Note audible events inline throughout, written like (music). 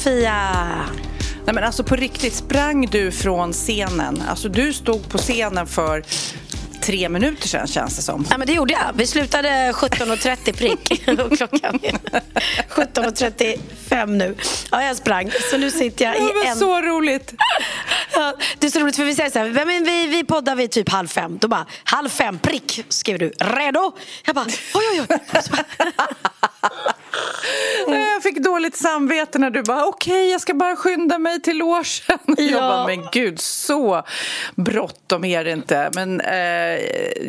Sofia. Nej, men alltså på riktigt, sprang du från scenen? Alltså du stod på scenen för tre minuter sedan känns det som. Ja, men det gjorde jag. Vi slutade 17.30 prick. (laughs) Och klockan är 17.35 nu. Ja, jag sprang. Så nu sitter jag i Det var en... så roligt. Ja, det är så roligt för vi säger så här, men vi, vi poddar vid typ halv fem. Då bara, halv fem prick, skriver du. Redo? Jag bara, oj oj oj. Bara, (laughs) Jag fick dåligt samvete när du bara okej, jag ska bara skynda mig till logen. (laughs) Jag Ja. bara, men gud, så bråttom är det inte. Men eh,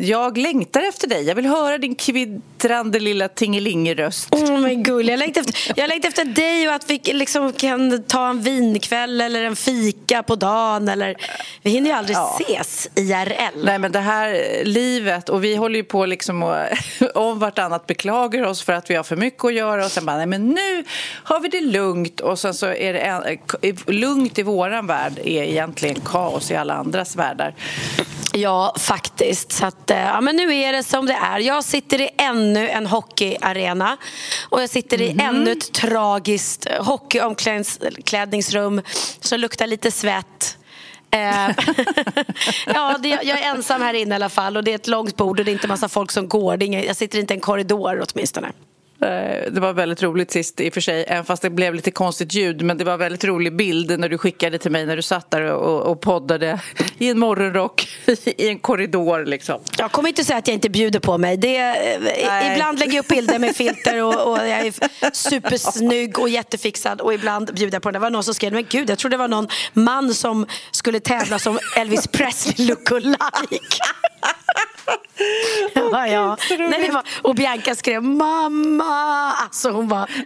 jag längtar efter dig. Jag vill höra din kvittrande lilla tingelingeröst. Åh men gull, jag längtar efter, jag längtar efter dig och att vi liksom kan ta en vinkväll eller en fika på dagen. Eller, vi hinner ju aldrig Ja. ses IRL. Nej men det här livet och vi håller ju på liksom och (laughs) om vartannat beklagar oss för att vi har för mycket att göra och sen bara nej men nu har vi det lugnt och sen så är det en, lugnt i våran värld är egentligen kaos i alla andras världar. Ja, faktiskt. Så att, eh, ja, men nu är det som det är. Jag sitter i ännu en hockeyarena och jag sitter i ännu ett tragiskt hockeyomklädningsrum som luktar lite svett. Eh, (laughs) ja, det, jag är ensam här inne i alla fall och det är ett långt bord och det är inte massa folk som går. Ingen, jag sitter inte i en korridor åtminstone. Eh, Det var väldigt roligt sist i och för sig, även fast det blev lite konstigt ljud. Men det var väldigt rolig bild när du skickade till mig när du satt där och, och poddade i en morgonrock (laughs) i en korridor. Liksom. Jag kommer inte säga att jag inte bjuder på mig. Det, eh, Nej. ibland lägger jag upp bilder med filter och, och jag är supersnygg och jättefixad och ibland bjuder jag på det. Det var någon som skrev, men gud, jag trodde det var någon man som skulle tävla som Elvis Presley lookalike. (laughs) ja, ja. Nej, det var, och Bianca skrev, mamma! Alltså hon var... (laughs)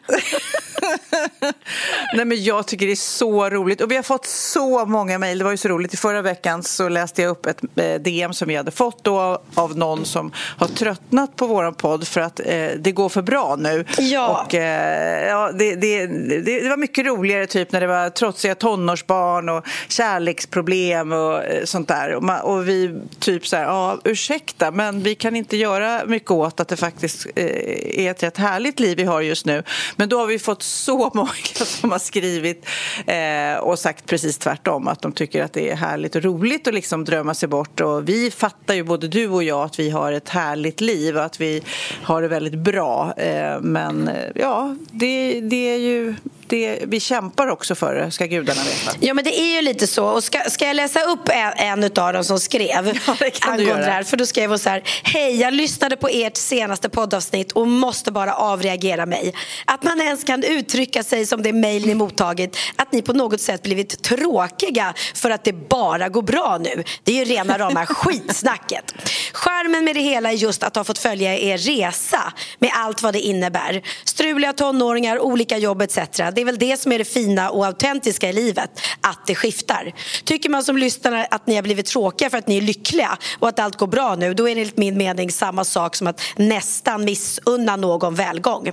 Nej, men jag tycker det är så roligt. Och vi har fått så många mejl. Det var ju så roligt. I förra veckan så läste jag upp ett eh, DM som vi hade fått då av någon som har tröttnat på vår podd för att eh, det går för bra nu. Ja. Och, eh, ja, det, det, det, det var mycket roligare typ när det var trotsiga tonårsbarn och kärleksproblem och eh, sånt där. Och, man, och vi typ så här, ja ursäkta men vi kan inte göra mycket åt att det faktiskt eh, är ett rätt härligt liv vi har just nu. Men då har vi fått så (laughs) många som har skrivit eh, och sagt precis tvärtom att de tycker att det är härligt och roligt att liksom drömma sig bort och vi fattar ju både du och jag att vi har ett härligt liv och att vi har det väldigt bra. Eh, men ja, det, det är ju det, vi kämpar också för det, ska gudarna veta. Ja men det är ju lite så. Och ska, ska jag läsa upp en, en av dem som skrev (laughs) Ja, det kan du angående göra. det här? För då skrev hon så här. Hej, jag lyssnade på ert senaste poddavsnitt och måste bara avreagera mig. Att man ens kan uttrycka sig som det mejl ni mottagit. Att ni på något sätt blivit tråkiga för att det bara går bra nu. Det är ju rena rama (laughs) skitsnacket. Skärmen med det hela är just att ha fått följa er resa med allt vad det innebär. Struliga tonåringar, olika jobb etc. Det är väl det som är det fina och autentiska i livet, att det skiftar. Tycker man som lyssnare att ni har blivit tråkiga för att ni är lyckliga och att allt går bra nu, då är det enligt min mening samma sak som att nästan missunna någon välgång.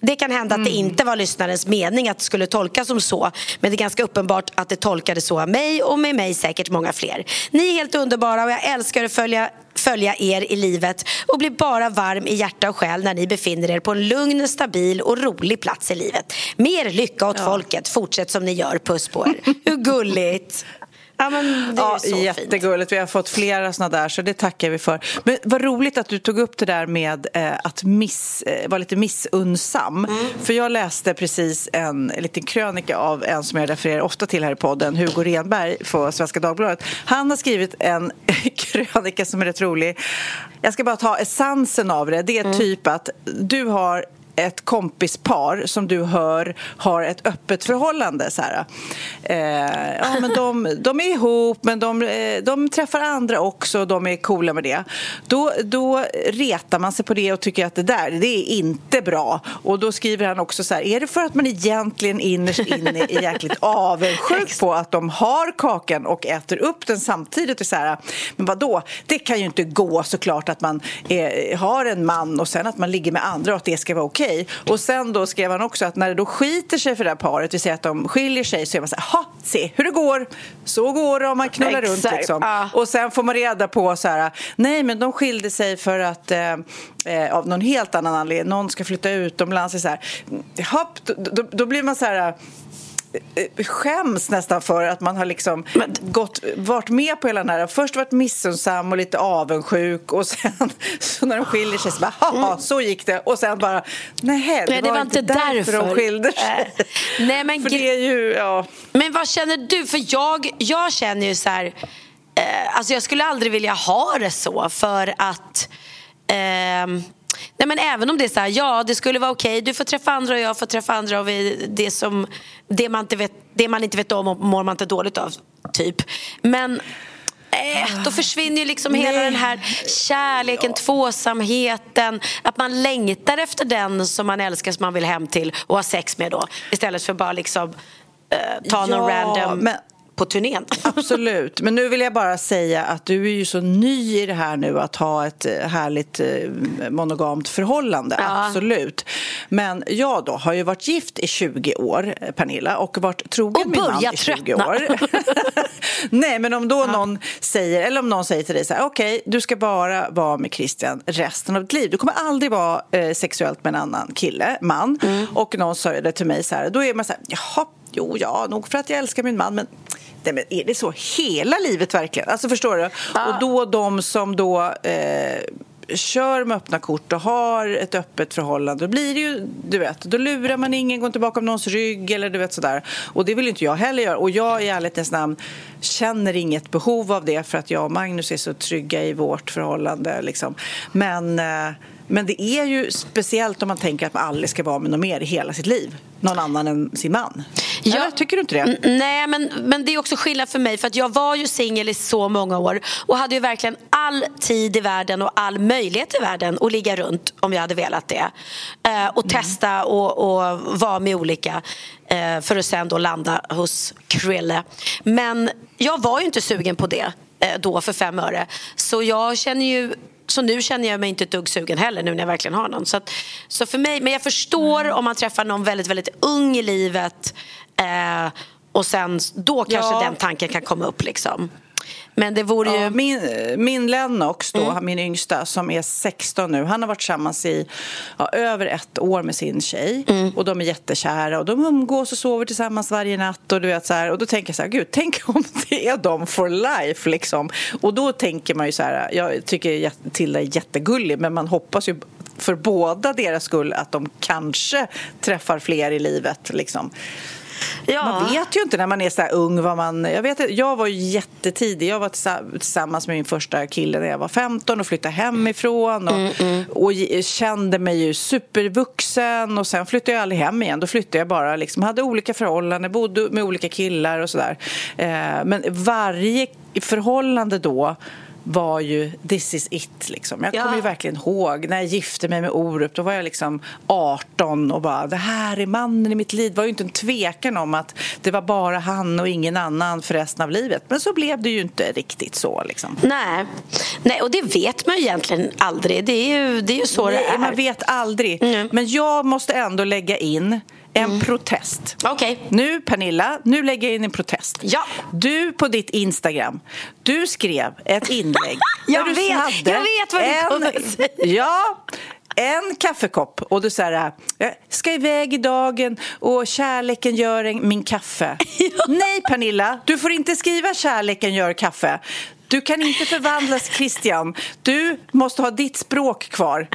Det kan hända att det inte var lyssnarens mening att det skulle tolkas som så, men det är ganska uppenbart att det tolkades så av mig och med mig säkert många fler. Ni är helt underbara och jag älskar att följa följa er i livet och bli bara varm i hjärta och själ när ni befinner er på en lugn, stabil och rolig plats i livet. Mer lycka åt ja. folket. Fortsätt som ni gör. Puss på er. Hur gulligt? Ja, men det är ja, så jättegulligt. Fint. Vi har fått flera såna där, så det tackar vi för. Men vad roligt att du tog upp det där med eh, att miss, eh, vara lite missunnsam. Mm. För jag läste precis en, en liten krönika av en som jag refererar ofta till här i podden, Hugo Renberg på Svenska Dagbladet. Han har skrivit en (laughs) krönika som är rätt rolig. Jag ska bara ta essensen av det. Det är mm. typ att du har ett kompispar som du hör har ett öppet förhållande. Så här. Eh, ja, men de, de är ihop, men de, eh, de träffar andra också och de är coola med det. Då, då retar man sig på det och tycker att det där det är inte bra. Och Då skriver han också så här, är det för att man egentligen innerst inne är jäkligt avundsjuk på att de har kakan och äter upp den samtidigt? Och så här, men vadå, det kan ju inte gå såklart att man är, har en man och sen att man ligger med andra och att det ska vara okej okej. Okay. Och sen då skrev han också att när det då skiter sig för det här paret, vi säger att de skiljer sig, så är man så här, ha, se hur det går. Så går det om man knullar Exakt. runt liksom. Ah. Och sen får man reda på så här, nej men de skilde sig för att eh, eh av någon helt annan anledning, någon ska flytta utomlands. Så här, hopp, då, då, då blir man så här skäms nästan för att man har liksom Men... gått, varit med på hela den här... Först varit missunnsam och lite avundsjuk och sen (laughs) så när de skiljer sig så bara haha, mm. så gick det. Och sen bara nej, det, nej, det var, var inte därför, därför de skilde sig. Äh. (laughs) Nej, men, för det är ju, ja. men vad känner du? För jag, jag känner ju så här... Eh, alltså jag skulle aldrig vilja ha det så för att... Eh, Nej, men även om det är så här, ja det skulle vara okej, okay. du får träffa andra och jag får träffa andra och vi, det, som, det, man inte vet, det man inte vet om mår man inte dåligt av, typ. Men äh, då försvinner ju liksom hela den här kärleken, ja. tvåsamheten. Att man längtar efter den som man älskar, som man vill hem till och ha sex med då. Istället för bara liksom uh, ta någon ja, random... Men på turnén. (laughs) Absolut, men nu vill jag bara säga att du är ju så ny i det här nu att ha ett eh, härligt eh, monogamt förhållande. Ja. Absolut. Men jag då har ju varit gift i 20 år, Pernilla, och varit trogen och min man i 20 tröttna. år. (laughs) Nej, men om då ja. någon säger, eller om någon säger till dig så här, okej, okay, du ska bara vara med Christian resten av ditt liv. Du kommer aldrig vara eh, sexuellt med en annan kille, man. Mm. Och någon sa det till mig så här, då är man så här, jaha, jo, ja, nog för att jag älskar min man, men nej, men är det så hela livet verkligen? Alltså förstår du? Ah. Och då de som då eh, kör med öppna kort och har ett öppet förhållande, då blir det ju, du vet, då lurar man ingen, går inte bakom någons rygg eller du vet sådär. Och det vill inte jag heller göra. Och jag i ärlighetens namn känner inget behov av det för att jag och Magnus är så trygga i vårt förhållande liksom. Men eh, men det är ju speciellt om man tänker att man aldrig ska vara med någon mer i hela sitt liv. Någon annan än sin man. Ja, Eller, tycker du inte det? Nej, men, men det är också skillnad för mig. För att Jag var ju singel i så många år och hade ju verkligen all tid i världen och all möjlighet i världen att ligga runt om jag hade velat det. Eh, och mm. testa och, och vara med olika eh, för att sen då landa hos Krille. Men jag var ju inte sugen på det eh, då för fem öre. Så jag känner ju så nu känner jag mig inte ett dugg sugen heller nu när jag verkligen har någon. Så, att, så för mig, men jag förstår mm. om man träffar någon väldigt, väldigt ung i livet eh, och sen då kanske ja. den tanken kan komma upp liksom. Men det vore ju... Ja, min, min Lennox, då, mm. min yngsta, som är 16 nu, han har varit tillsammans i ja, över ett år med sin tjej. Mm. Och de är jättekära och de umgås och sover tillsammans varje natt. Och, du vet, så här, och då tänker jag så här, gud, tänk (laughs) om det är de for life liksom. Och då tänker man ju så här, jag tycker Tilda är jättegullig, men man hoppas ju för båda deras skull att de kanske träffar fler i livet liksom. Ja. Man vet ju inte när man är så här ung vad man... Jag, vet, jag var ju jättetidig. Jag var tillsammans med min första kille när jag var 15 och flyttade hemifrån och, mm, mm. och kände mig ju supervuxen och sen flyttade jag aldrig hem igen. Då flyttade jag bara liksom, hade olika förhållanden, bodde med olika killar och sådär. Eh, men varje förhållande då var ju this is it. Liksom. Jag ja. kommer ju verkligen ihåg när jag gifte mig med Orup. Då var jag liksom 18 och bara det här är mannen i mitt liv. Det var ju inte en tvekan om att det var bara han och ingen annan för resten av livet. Men så blev det ju inte riktigt så. Liksom. Nej. Nej, och det vet man ju egentligen aldrig. Det är ju, det är ju så Nej, det är. Man vet aldrig. Mm. Men jag måste ändå lägga in en mm. protest. Okay. Nu, Pernilla, nu lägger jag in en protest. Ja. Du på ditt Instagram, du skrev ett inlägg (laughs) jag, vet, jag vet vad du kommer att säga. (laughs) Ja, en kaffekopp och du säger jag ska iväg i dagen och kärleken gör min kaffe. (laughs) Ja. Nej Pernilla, du får inte skriva kärleken gör kaffe. Du kan inte förvandlas, Christian. Du måste ha ditt språk kvar.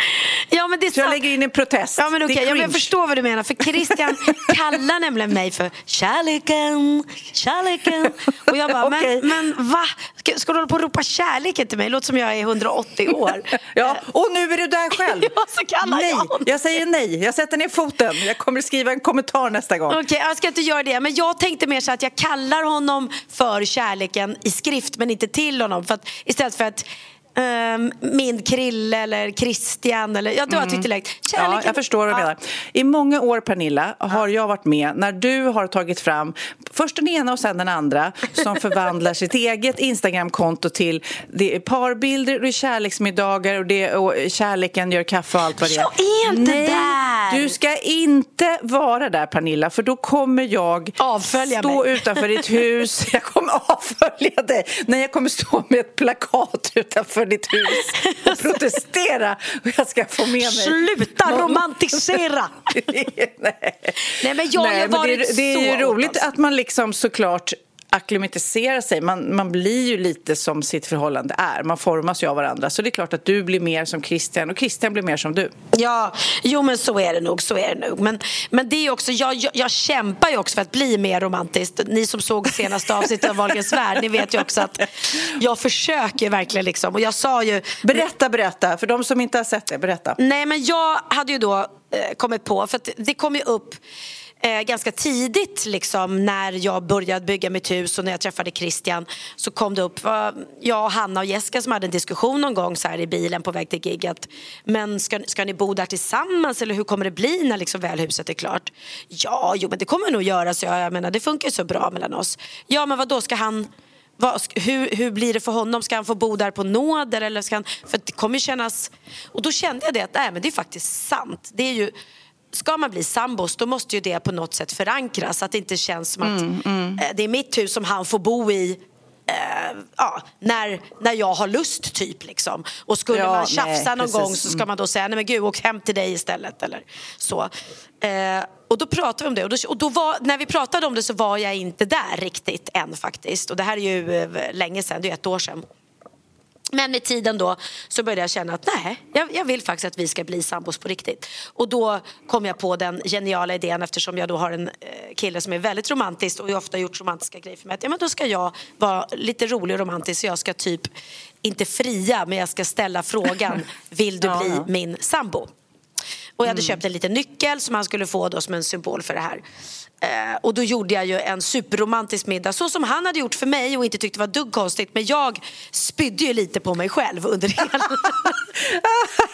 Ja, men det är så jag lägger in en protest. Ja, men okay. ja, men jag förstår vad du menar. För Christian (laughs) kallar nämligen mig för kärleken, kärleken. Och jag bara, okay. men, men va? Ska, ska du hålla på och ropa kärleken till mig? Låter som jag är 180 år. ja, och nu är du där själv. (laughs) ja, så kallar nej, jag jag säger nej. Jag sätter ner foten. Jag kommer skriva en kommentar nästa gång. Okej, okay, jag ska inte göra det. Men jag tänkte mer så att jag kallar honom för kärleken i skrift men inte till till honom. För att, istället för att Um, min Krille eller Christian. Eller, ja, du har mm. tyckt Ja, jag förstår vad du menar. I många år, Pernilla, har jag varit med när du har tagit fram först den ena och sen den andra som (laughs) förvandlar sitt eget Instagramkonto till det är parbilder det är kärleksmiddagar och, det, och kärleken gör kaffe och allt vad det är. Jag är inte Nej, där! Du ska inte vara där, Pernilla, för då kommer jag avfölja stå mig. utanför ditt hus. (laughs) Jag kommer avfölja dig. Nej, jag kommer stå med ett plakat utanför ditt hus och (laughs) protestera. Och jag ska få med mig... Sluta romantisera! (laughs) Nej. Nej, men jag Nej, har varit det, det är ju roligt alltså. att man liksom såklart akklimatisera sig. Man, man blir ju lite som sitt förhållande är. Man formas ju av varandra. Så det är klart att du blir mer som Christian och Christian blir mer som du. Ja, jo men så är det nog. Så är det nog. Men, men det är också, jag, jag, jag kämpar ju också för att bli mer romantisk. Ni som såg senaste avsnittet av Wahlgrens värld, ni vet ju också att jag försöker verkligen liksom. Och jag sa ju... Berätta, berätta. För de som inte har sett det, berätta. Nej, men jag hade ju då eh, kommit på, för det kom ju upp eh, ganska tidigt liksom, när jag började bygga mitt hus och när jag träffade Christian så kom det upp, var jag, Hanna och Jessica som hade en diskussion någon gång så här i bilen på väg till gigget. Men ska, ska ni bo där tillsammans eller hur kommer det bli när liksom väl huset är klart? Ja, jo men det kommer nog göra så jag, jag menar det funkar ju så bra mellan oss. Ja men vad då ska han vad, hur, hur blir det för honom? Ska han få bo där på nåder? Eller ska han, för det kommer kännas... Och då kände jag det att nej, men det är faktiskt sant. Det är ju, ska man bli sambos då måste ju det på något sätt förankras. Att det inte känns som att mm, mm. Eh, det är mitt hus som han får bo i eh, ja, när, när jag har lust typ liksom. Och skulle ja, man tjafsa nej, någon gång så ska man då säga nej men gud åk hem till dig istället eller så. Eh, och då pratade vi om det och, då, och då var, när vi pratade om det så var jag inte där riktigt än faktiskt. Och det här är ju eh, länge sedan, det är ett år sedan. Men med tiden då så började jag känna att nej, jag, jag, vill faktiskt att vi ska bli sambos på riktigt. Och då kom jag på den geniala idén eftersom jag då har en eh, kille som är väldigt romantisk och ofta gjort romantiska grejer för mig. Att, ja, men då ska jag vara lite rolig och romantisk så jag ska typ, inte fria, men jag ska ställa frågan (laughs) vill du bli ja, ja. min sambo? Och jag hade mm. köpt en liten nyckel som han skulle få då som en symbol för det här. Eh, och då gjorde jag ju en superromantisk middag så som han hade gjort för mig och inte tyckte var dugg konstigt. Men jag spydde ju lite på mig själv under hela,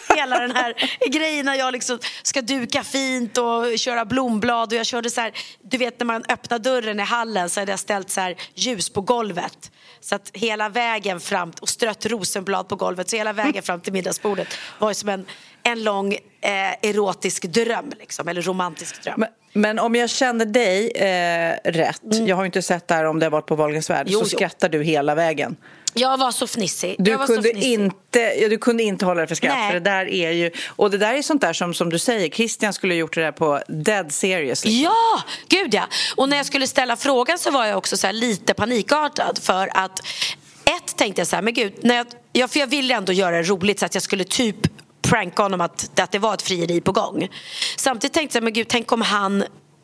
(laughs) hela den här grejen när jag liksom ska duka fint och köra blomblad och jag körde så här, du vet när man öppnar dörren i hallen så hade jag ställt så här ljus på golvet. Så att hela vägen fram och strött rosenblad på golvet så hela vägen fram till middagsbordet var ju som en, en lång eh, erotisk dröm liksom, eller romantisk dröm. Men men om jag känner dig eh, rätt, mm. jag har inte sett det här om det har varit på Wahlgrens värld, så jo. skrattar du hela vägen. Jag var så fnissig. Du, kunde, fnissig. Inte, ja, du kunde inte hålla dig för skratt. För det där är ju, och det där är sånt där som, som du säger, Christian skulle ha gjort det där på dead serious. Liksom. Ja, gud ja. Och när jag skulle ställa frågan så var jag också så lite panikartad för att ett tänkte jag så här, men gud, när jag, ja, för jag ville ändå göra det roligt så att jag skulle typ pranka honom att, att det var ett frieri på gång. Samtidigt tänkte jag, men gud, tänk om han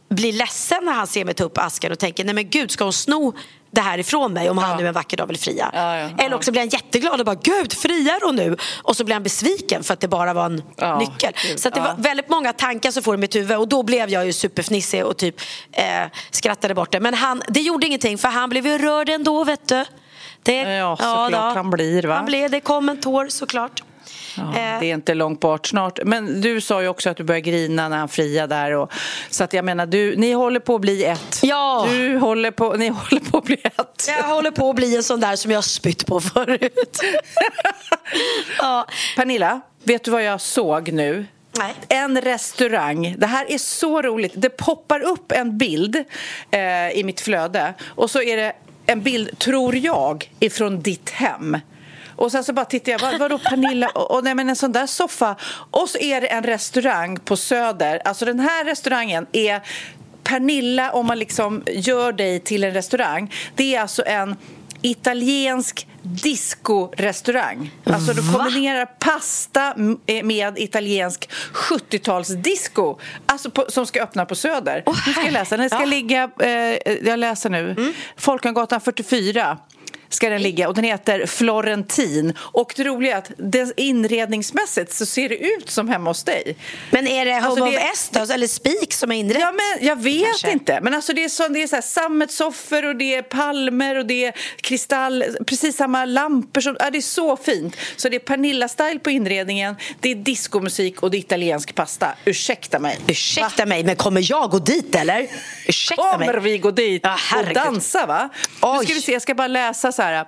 blir ledsen när han ser mig ta upp asken och tänker, nej men gud, ska hon sno det här ifrån mig om ja. han nu en vacker dag vill fria. Ja, ja, Eller också blir han jätteglad och bara gud friar hon nu? Och så blir han besviken för att det bara var en nyckel. Gud, så det var väldigt många tankar som får i mitt huvud och då blev jag ju superfnissig och typ eh, skrattade bort det. Men han, det gjorde ingenting för han blev ju rörd ändå vet du. Det, ja såklart han blir va? Han blev, det kom en tår såklart. Ja, eh. det är inte långt bort snart. Men du sa ju också att du började grina när han friade där. Och, så att jag menar, du, ni håller på att bli ett. Ja. Du håller på, ni håller på att bli ett. Jag håller på att bli en sån där som jag spytt på förut. (laughs) ja. Pernilla, vet du vad jag såg nu? Nej. En restaurang. Det här är så roligt. Det poppar upp en bild eh, i mitt flöde och så är det en bild, tror jag, ifrån ditt hem. Och sen så bara tittar jag, vad, vadå Pernilla? Och, och nej, men en sån där soffa. Och så är det en restaurang på Söder. Alltså den här restaurangen är Pernilla, om man liksom gör dig till en restaurang. Det är alltså en italiensk disco-restaurang. Alltså du kombinerar pasta eh, med italiensk 70-talsdisco alltså på, som ska öppna på Söder. Åh, nu ska jag läsa. Den ska ja. ligga, eh, jag läser nu, mm. Folkungagatan 44 ska den ligga och den heter Florentin. Och det roliga är att det, inredningsmässigt så ser det ut som hemma hos dig. Men är det Home Alltså, of Estos eller Spik som är inrett? Ja, men jag vet Kanske. inte. Men alltså det är, så, det är så här sammetssoffor och det är palmer och det är kristall, precis samma lampor. Som, ja, det är så fint. Så det är Pernilla-style på inredningen, det är discomusik och det är italiensk pasta. Ursäkta mig. Ursäkta mig, men kommer jag gå dit eller? (laughs) Ursäkta mig. Kommer vi gå dit Ja, och dansa va? Oj. Nu ska vi se, jag ska bara läsa så här.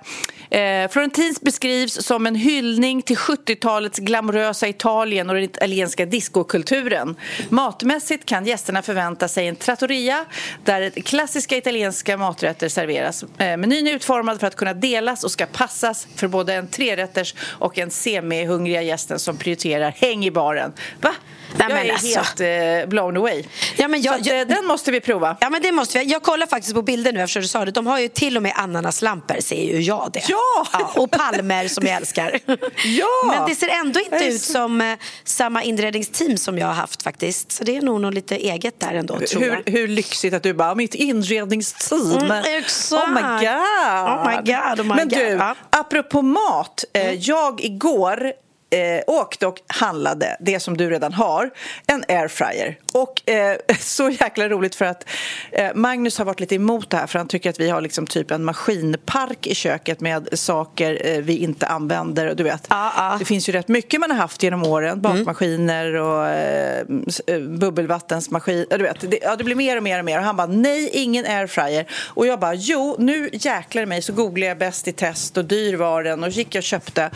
Eh, Florentins beskrivs som en hyllning till 70-talets glamorösa Italien och den italienska discokulturen. Matmässigt kan gästerna förvänta sig en trattoria där klassiska italienska maträtter serveras. Eh, menyn är utformad för att kunna delas och ska passas för både en trerätters och en semihungriga gästen som prioriterar häng i baren. Va? Nej, jag men är alltså. helt eh, blown away. Ja, men jag- så jag- eh, den måste vi prova. Ja men det måste vi. Jag kollar faktiskt på bilder nu eftersom du sa det. De har ju till och med ananaslampor ser ju jag det. Ja! och palmer som jag älskar. (laughs) Ja! Men det ser ändå inte är ut så- som eh, samma inredningsteam som jag har haft faktiskt. Så det är nog något lite eget där ändå tror jag. Hur, hur lyxigt att du bara, mitt inredningsteam. Mm, exakt. Oh my god. Oh my god, oh my Men god. du, Ja. apropå mat. Eh, jag igår eh, åkte och handlade det som du redan har, en airfryer. Och eh, (laughs) så jäkla roligt för att eh, Magnus har varit lite emot det här för han tycker att vi har liksom typ en maskinpark i köket med saker eh, vi inte använder. Du vet, Ja, ja. det finns ju rätt mycket man har haft genom åren. Bakmaskiner och eh, eh, bubbelvattensmaskin. Ja, Du vet, det, ja, det blir mer och mer och mer. Och han bara, nej, ingen airfryer. Och jag bara, jo, nu jäklar mig så googlade jag bäst i test och dyr var den och gick och köpte.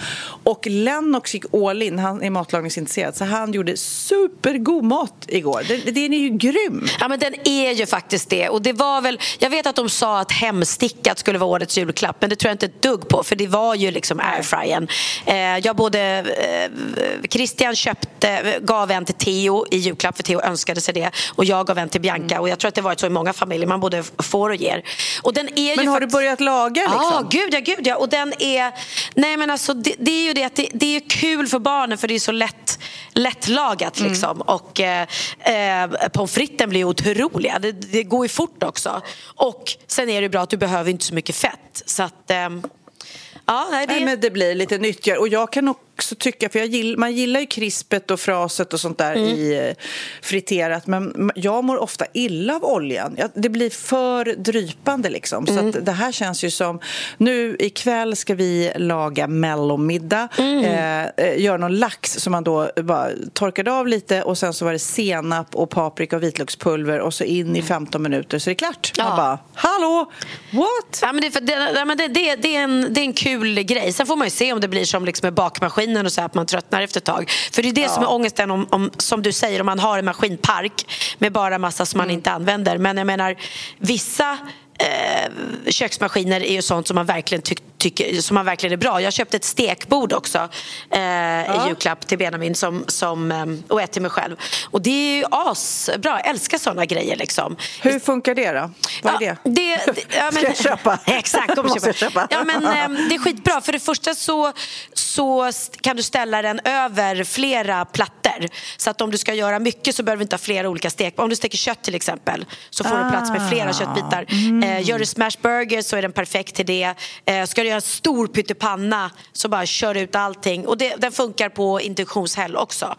Och Lennox gick all in, han är matlagningsintresserad, så han gjorde supergod mat igår. Den, den är ju grym. Ja men den är ju faktiskt det. Och det var väl, jag vet att de sa att hemstickat skulle vara årets julklapp men det tror jag inte ett dugg på för det var ju liksom airfryern. Eh, jag både, eh, Christian köpte, gav en till Theo i julklapp för Theo önskade sig det och jag gav en till Bianca Mm. och jag tror att det varit så i många familjer, man både får och ger. Och den är Men ju har du faktiskt- börjat laga liksom? Ja, gud ja, gud ja. Och den är... Nej men alltså det, det är ju det att det, det är kul för barnen för det är så lätt, lättlagat Mm. liksom. Och eh, eh, pommes fritesen blir otroliga. Det, det går ju fort också. Och sen är det bra att du behöver inte så mycket fett. Så att... ehm, ja, nej, det... Nej, men det blir lite nyttigare. Och jag kan också tycka, för jag gill, man gillar ju krispet och fraset och sånt där Mm. i eh, friterat, men jag mår ofta illa av oljan. Jag, det blir för drypande liksom. Så Mm. att det här känns ju som, nu ikväll ska vi laga mellomiddag, Mm. eh, eh, göra någon lax som man då bara torkade av lite och sen så var det senap och paprika och vitlökspulver och så in i 15 minuter så är det klart. Man Ja. bara, hallå, what? Ja, men det, är för, det, det, det, det, är en, det är en kul grej. Sen får man ju se om det blir som liksom med bakmaskinen och så här, att man tröttnar efter ett tag. För det är det som är ångesten om, om, som du säger, om man har en maskinpark med bara massa som man inte använder. Men jag menar, vissa eh, köksmaskiner är ju sånt som man verkligen tyck, tycker som man verkligen är bra. Jag köpte ett stekbord också eh, i julklapp till Benjamin som, som, eh, och ett till mig själv. Och det är ju asbra. Jag älskar såna grejer liksom. Hur funkar det då? Vad är Ja, det? det, det ja, (laughs) men, Ska jag köpa? Exakt, (laughs) kom och Måste köpa. köpa? Ja, men, ehm, det är skitbra. För det första så, så kan du ställa den över flera plattor. Så att om du ska göra mycket så behöver du inte ha flera olika stek. Om du steker kött till exempel så får du plats med flera köttbitar. Eh, gör du smash burger så är den perfekt till det. Eh, ska jag göra en stor pyttipanna som bara kör ut allting. Och det, den funkar på intuitionshäll också.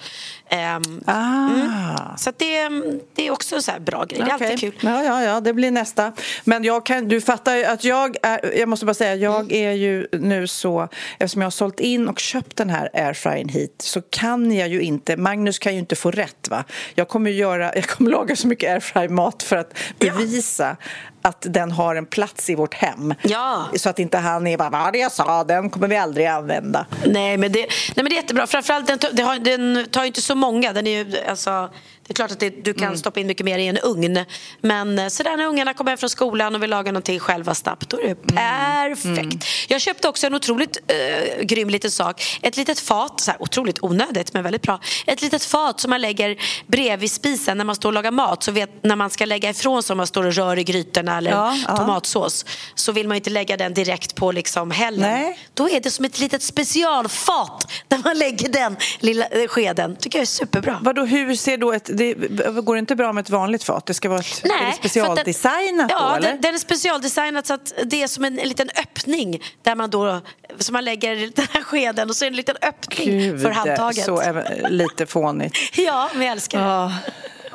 Ehm, Ah. Så att det, det är också en så här bra grej. Det är alltid kul. Ja, ja, ja, det blir nästa. Men jag kan, du fattar ju att jag är, jag måste bara säga, jag Mm. är ju nu så, eftersom jag har sålt in och köpt den här airfryern hit så kan jag ju inte, Magnus kan ju inte få rätt va. Jag kommer göra, jag kommer laga så mycket airfry-mat för att bevisa att den har en plats i vårt hem. Ja. Så att inte han är bara, vad jag sa, den kommer vi aldrig använda. Nej, men det, nej, men det är jättebra. Framförallt, den, det har, den tar ju inte så många. Den är ju, alltså, det är klart att det, du kan stoppa in mycket mer i en ugn. Men eh, sådär när ungarna kommer hem från skolan och vill laga någonting själva snabbt, då är det perfekt. Jag köpte också en otroligt uh, grym liten sak. Ett litet fat, så här, otroligt onödigt men väldigt bra. Ett litet fat som man lägger bredvid spisen när man står och lagar mat. Så vet, när man ska lägga ifrån sig om man står och rör i grytorna eller Ja, ja. tomatsås så vill man inte lägga den direkt på liksom hällen. Nej. Då är det som ett litet specialfat där man lägger den lilla eh, skeden. tycker jag är superbra. Vadå, hur ser då ett... Det, går inte bra med ett vanligt fat? Det ska vara ett, att specialdesignat den, då, ja, eller? Den, den är specialdesignat så att det är som en, en liten öppning där man då så man lägger den här skeden och så är det en liten öppning Gud, för handtaget. så är, lite fånigt. (laughs) Ja, men jag älskar det. Ja.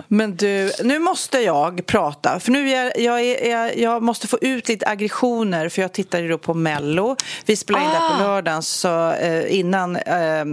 Men du, nu måste jag prata. För nu är, jag, är, jag, jag måste få ut lite aggressioner för jag tittar ju då på Mello. Vi spelar in det på Ah. lördagen så, eh, innan eh,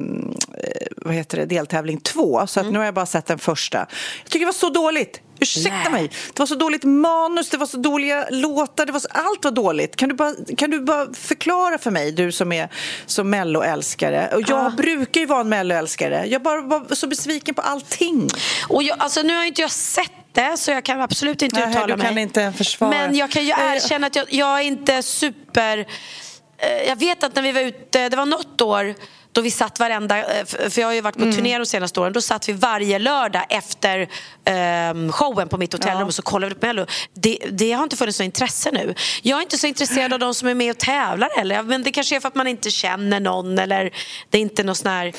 vad heter det, deltävling två. Så att Mm. nu har jag bara sett den första. Jag tycker det var så dåligt. Ursäkta Nej. mig. Det var så dåligt manus, det var så dåliga låtar, det var så, allt var dåligt. Kan du, bara, kan du bara förklara för mig, du som är som Mello-älskare? Och jag Ah. brukar ju vara en Mello-älskare. Jag bara var så besviken på allting. Och jag, alltså, nu har inte jag sett det så jag kan absolut inte Nej, uttala du kan mig. inte försvara. Men jag kan ju Eh, erkänna att jag, jag är inte super... eh, Jag vet att när vi var ute, det var något år då vi satt varenda, eh, för jag har ju varit på Mm. turné de senaste åren, då satt vi varje lördag efter ehm, showen på mitt hotellrum Ja. och så kollade vi på Mello. Det, det har inte funnits något intresse nu. Jag är inte så intresserad av de som är med och tävlar heller. Men det kanske är för att man inte känner någon eller det är inte någon sån här...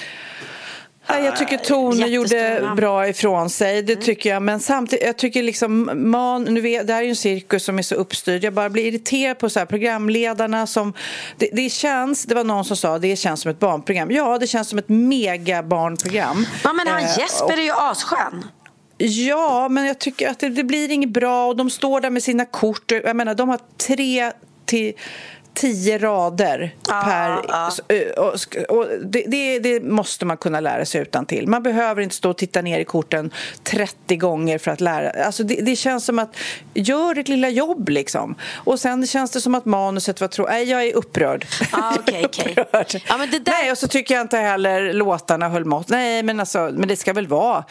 Ja, jag tycker Tone gjorde bra ifrån sig, det tycker jag. Men samtidigt, jag tycker liksom, man, nu vet, det här är ju en cirkus som är så uppstyrd. Jag bara blir irriterad på så här, programledarna som... Det, det känns, det var någon som sa, det känns som ett barnprogram. Ja, det känns som ett megabarnprogram. Ja, men han Eh, Jesper är ju asskön. Ja, men jag tycker att det, det blir inget bra och de står där med sina kort. Jag menar, de har tre till tio rader Ja, per... ja. Och, och, det, det, det måste man kunna lära sig utan till. Man behöver inte stå och titta ner i korten 30 gånger för att lära. Alltså det, det känns som att gör ett lilla jobb liksom. Och sen känns det som att manuset var tro... Nej, jag är upprörd. Ah, (laughs) upprörd. Ja, där- Nej, och så tycker jag inte heller låtarna höll mått. Nej, men, alltså, men det ska väl vara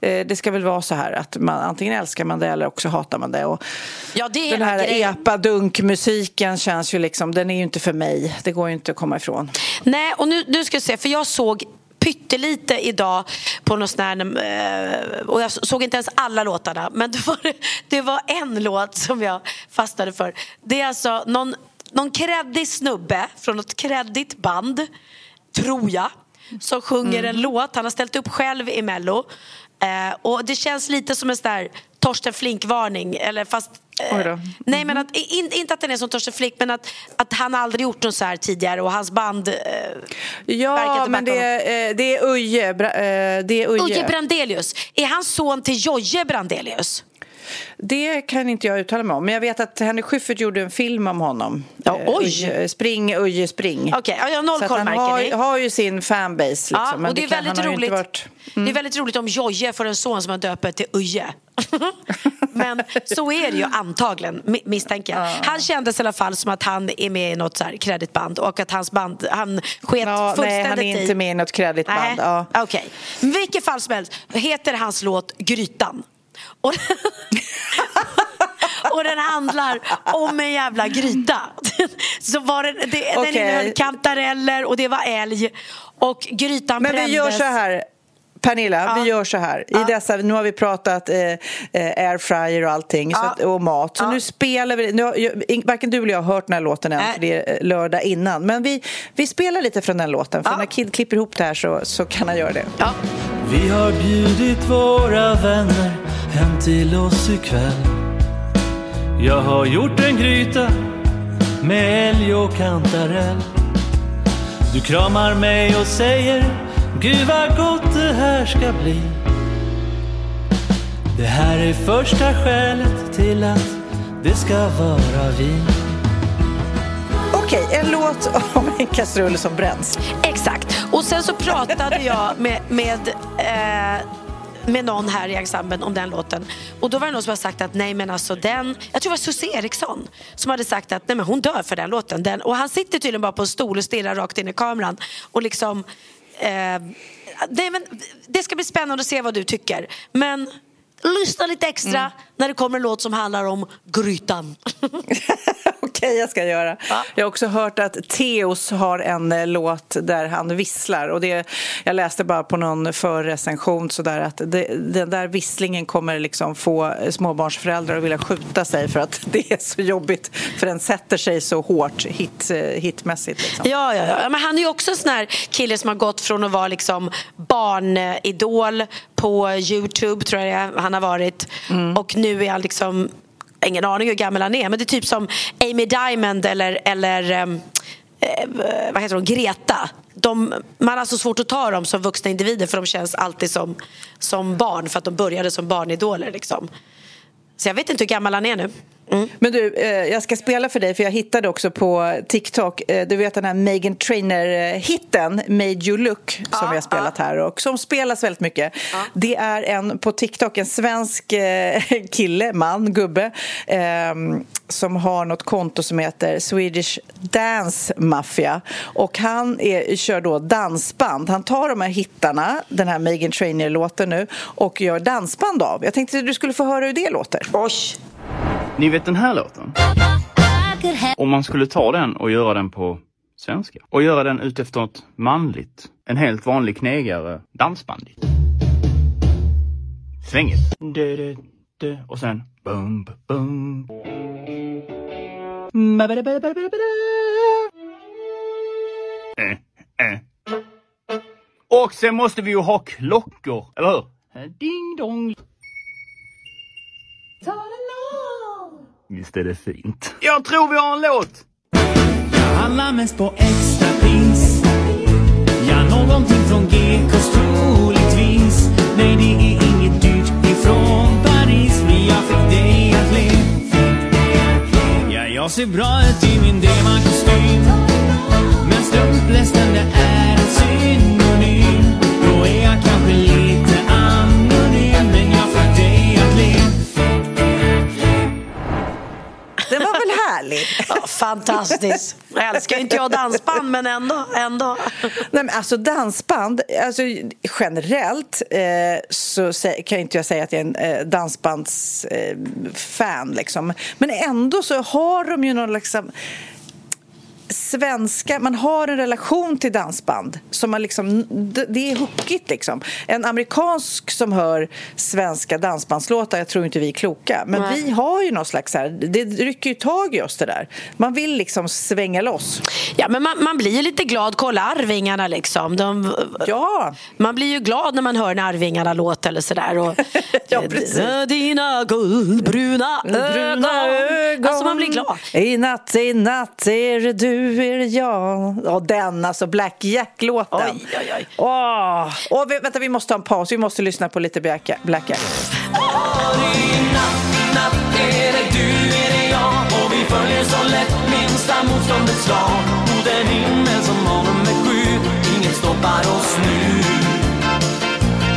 eh, Det ska väl vara så här att man, antingen älskar man det eller också hatar man det. Och Ja, det är den här epa-dunk-musiken känns ju liksom, den är ju inte för mig. Det går ju inte att komma ifrån. Nej, och nu, nu ska jag se, för jag såg pyttelite idag på någon sån här, eh, och jag såg inte ens alla låtarna men det var, det var en låt som jag fastnade för. Det är alltså någon, någon kreddig snubbe från något kreddigt band, tror jag som sjunger Mm. en låt. Han har ställt upp själv i Mello. Eh, och det känns lite som en sån där Torsten Flink-varning. Eller fast, eh, Oj då. Nej, men att, in, inte att den är som Torsten Flink, men att, att han aldrig gjort något så här tidigare och hans band eh, Ja, men det, är, eh, det är Uje. Bra- eh, Det är Uje. Uje Brandelius. Är han son till Jojje Brandelius? Det kan inte jag uttala mig om. Men jag vet att Henrik Schyffert gjorde en film om honom. Ja, Eh, oj. Uje, spring, Uje, spring. Okej, ja, jag har noll koll, han har, ni. har ju sin fanbase. Liksom, Ja, och det är väldigt roligt. Varit... Mm. Det är väldigt roligt om Jojje får en son som han döper till Uje. (laughs) Men så är det ju antagligen, mi- misstänker jag. Han kändes i alla fall som att han är med i något så här kreditband och att hans band, han sket Ja, fullständigt nej, han är inte i... med i något kreditband. Ja. okej. Men vilket fall som helst heter hans låt Grytan. Och, (laughs) och den handlar om en jävla gryta. (laughs) Så var det, det, Den Okej. innehöll kantareller och det var älg. Och grytan Men vi brändes. gör så här. Pernilla, Ja. vi gör så här. I Ja. dessa, nu har vi pratat eh, eh, airfryer och allting så Ja. att, och mat. Så Ja. nu spelar vi... Nu har, varken du eller jag har hört den här låten än, för det är eh, lördag innan. Men vi, vi spelar lite från den låten. För Ja. när Kid klipper ihop det här så, så kan han göra det. Ja. Vi har bjudit våra vänner hem till oss ikväll Jag har gjort en gryta med älg och kantarell Du kramar mig och säger Gud vad gott det här ska bli Det här är första skälet till att det ska vara vi Okej, en låt om en kastrull som bränns. Exakt. Och sen så pratade jag med, med eh, med någon här i ensemblen om den låten. Och då var det någon som hade sagt att nej men alltså den, jag tror det var Susie Eriksson som hade sagt att nej men hon dör för den låten. Den, och han sitter tydligen bara på en stol och stirrar rakt in i kameran och liksom eh, nej, men det ska bli spännande att se vad du tycker. Men lyssna lite extra mm. när det kommer en låt som handlar om grytan. (laughs) Okej, jag ska göra. Ja. Jag har också hört att Teos har en eh, låt där han visslar. Och det, jag läste bara på någon förrecension att det, den där visslingen kommer liksom få småbarnsföräldrar att vilja skjuta sig för att (laughs) det är så jobbigt. För den sätter sig så hårt hit, eh, hitmässigt. Liksom. Ja, ja, ja. Men han är ju också en sån här kille som har gått från att vara liksom barnidol på Youtube, tror jag han har varit. Mm. Och nu är han liksom ingen aning hur gammal han är, men det är typ som Amy Diamond eller, eller ehm, eh, vad heter hon, Greta. De, man har så svårt att ta dem som vuxna individer för de känns alltid som, som barn för att de började som barnidoler. Liksom. Så jag vet inte hur gammal han är nu. Mm. Men du, eh, jag ska spela för dig för jag hittade också på TikTok, eh, du vet den här Megan Trainer-hitten Made You Look som ja, vi har spelat ja. här och som spelas väldigt mycket. Ja. Det är en på TikTok, en svensk eh, (laughs) kille, man, gubbe ehm, som har något konto som heter Swedish Dance Mafia och han är, kör då dansband. Han tar de här hittarna, den här Megan Trainer-låten nu och gör dansband av. Jag tänkte att du skulle få höra hur det låter. Oj! Ni vet den här låten? Om man skulle ta den och göra den på svenska och göra den utefter något manligt, en helt vanlig knegare, dansband. Svängigt. Och sen bum, bum. Äh, äh. Och sen måste vi ju ha klockor, eller hur? Eh, ding dong. Visst är det fint? Jag tror vi har en låt! Jag handlar mest på extrapris. Ja, någonting från Gekås troligtvis. Nej, det är inget dyrt ifrån Paris. Men jag fick dig att le. Ja, jag ser bra ut i min Dema-kostym. Men strumplästen, det är en synonym. Fantastiskt. Jag älskar inte jag dansband, men ändå. ändå. Nej, men alltså dansband, alltså, generellt eh, så kan inte jag säga att jag är en eh, dansbandsfan. Eh, liksom. Men ändå så har de ju någon liksom svenska, man har en relation till dansband. Som man liksom, det är hookigt liksom. En amerikansk som hör svenska dansbandslåtar, jag tror inte vi är kloka. Men Nej. vi har ju någon slags här, det rycker ju tag i oss det där. Man vill liksom svänga loss. Ja men man, man blir ju lite glad, kolla Arvingarna liksom. De, ja. Man blir ju glad när man hör en Arvingarna-låt eller sådär. Och, (laughs) ja precis. Dina guldbruna ögon. ögon. Alltså man blir glad. I natt, i natt är du är jag. Och den, alltså Black Jack-låten. Oj, oj, oj. Åh. Och vänta, vi måste ta en paus. Vi måste lyssna på lite Black Jack. Black Jack. natt, är det du, är det jag och vi följer så lätt minsta motståndets lag. Moder himmel som har nummer sju, inget stoppar oss nu.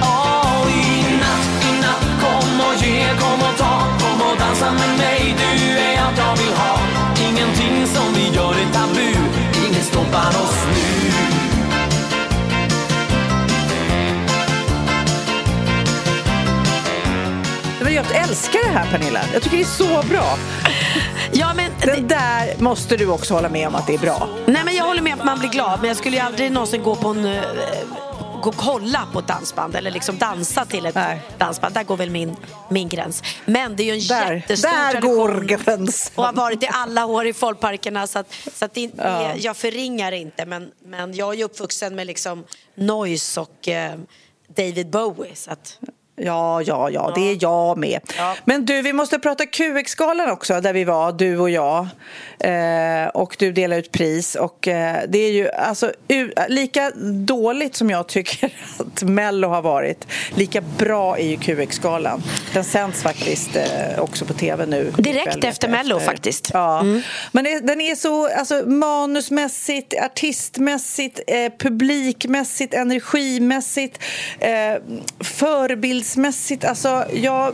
Oh, i natt, i natt, kom och ge, kom och ta, kom och dansa med mig, du stoppar oss nu. Jag älskar det här Pernilla. Jag tycker det är så bra. (laughs) Ja, men Den där måste du också hålla med om att det är bra. Nej, men jag håller med att man blir glad, men jag skulle ju aldrig någonsin gå på en uh, gå och kolla på ett dansband eller liksom dansa till ett Nej. dansband. Där går väl min, min gräns. Men det är ju en där, jättestor där tradition. går gränsen. Och har varit i alla år i folkparkerna. Så, att, så att det, ja. jag förringar inte. Men, men jag är ju uppvuxen med liksom Noise och eh, David Bowie. Så att... Ja, ja, ja, det är jag med. Ja. Men du, vi måste prata QX-galan också, där vi var, du och jag. Eh, och du delar ut pris. Och eh, det är ju alltså lika dåligt som jag tycker (laughs) att Mello har varit, lika bra är ju QX-galan. Den sänds faktiskt eh, också på tv nu. Direkt efter Mello faktiskt. Ja. Mm. Men det, den är så alltså, manusmässigt, artistmässigt, eh, publikmässigt, energimässigt, eh, förebilds Tidsmässigt, alltså jag,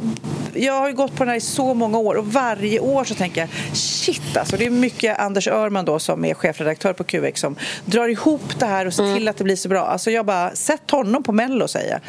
jag har ju gått på den här i så många år och varje år så tänker jag shit alltså, det är mycket Anders Örman då som är chefredaktör på QX som drar ihop det här och ser mm. till att det blir så bra. Alltså jag bara, sätt honom på Mello säger jag.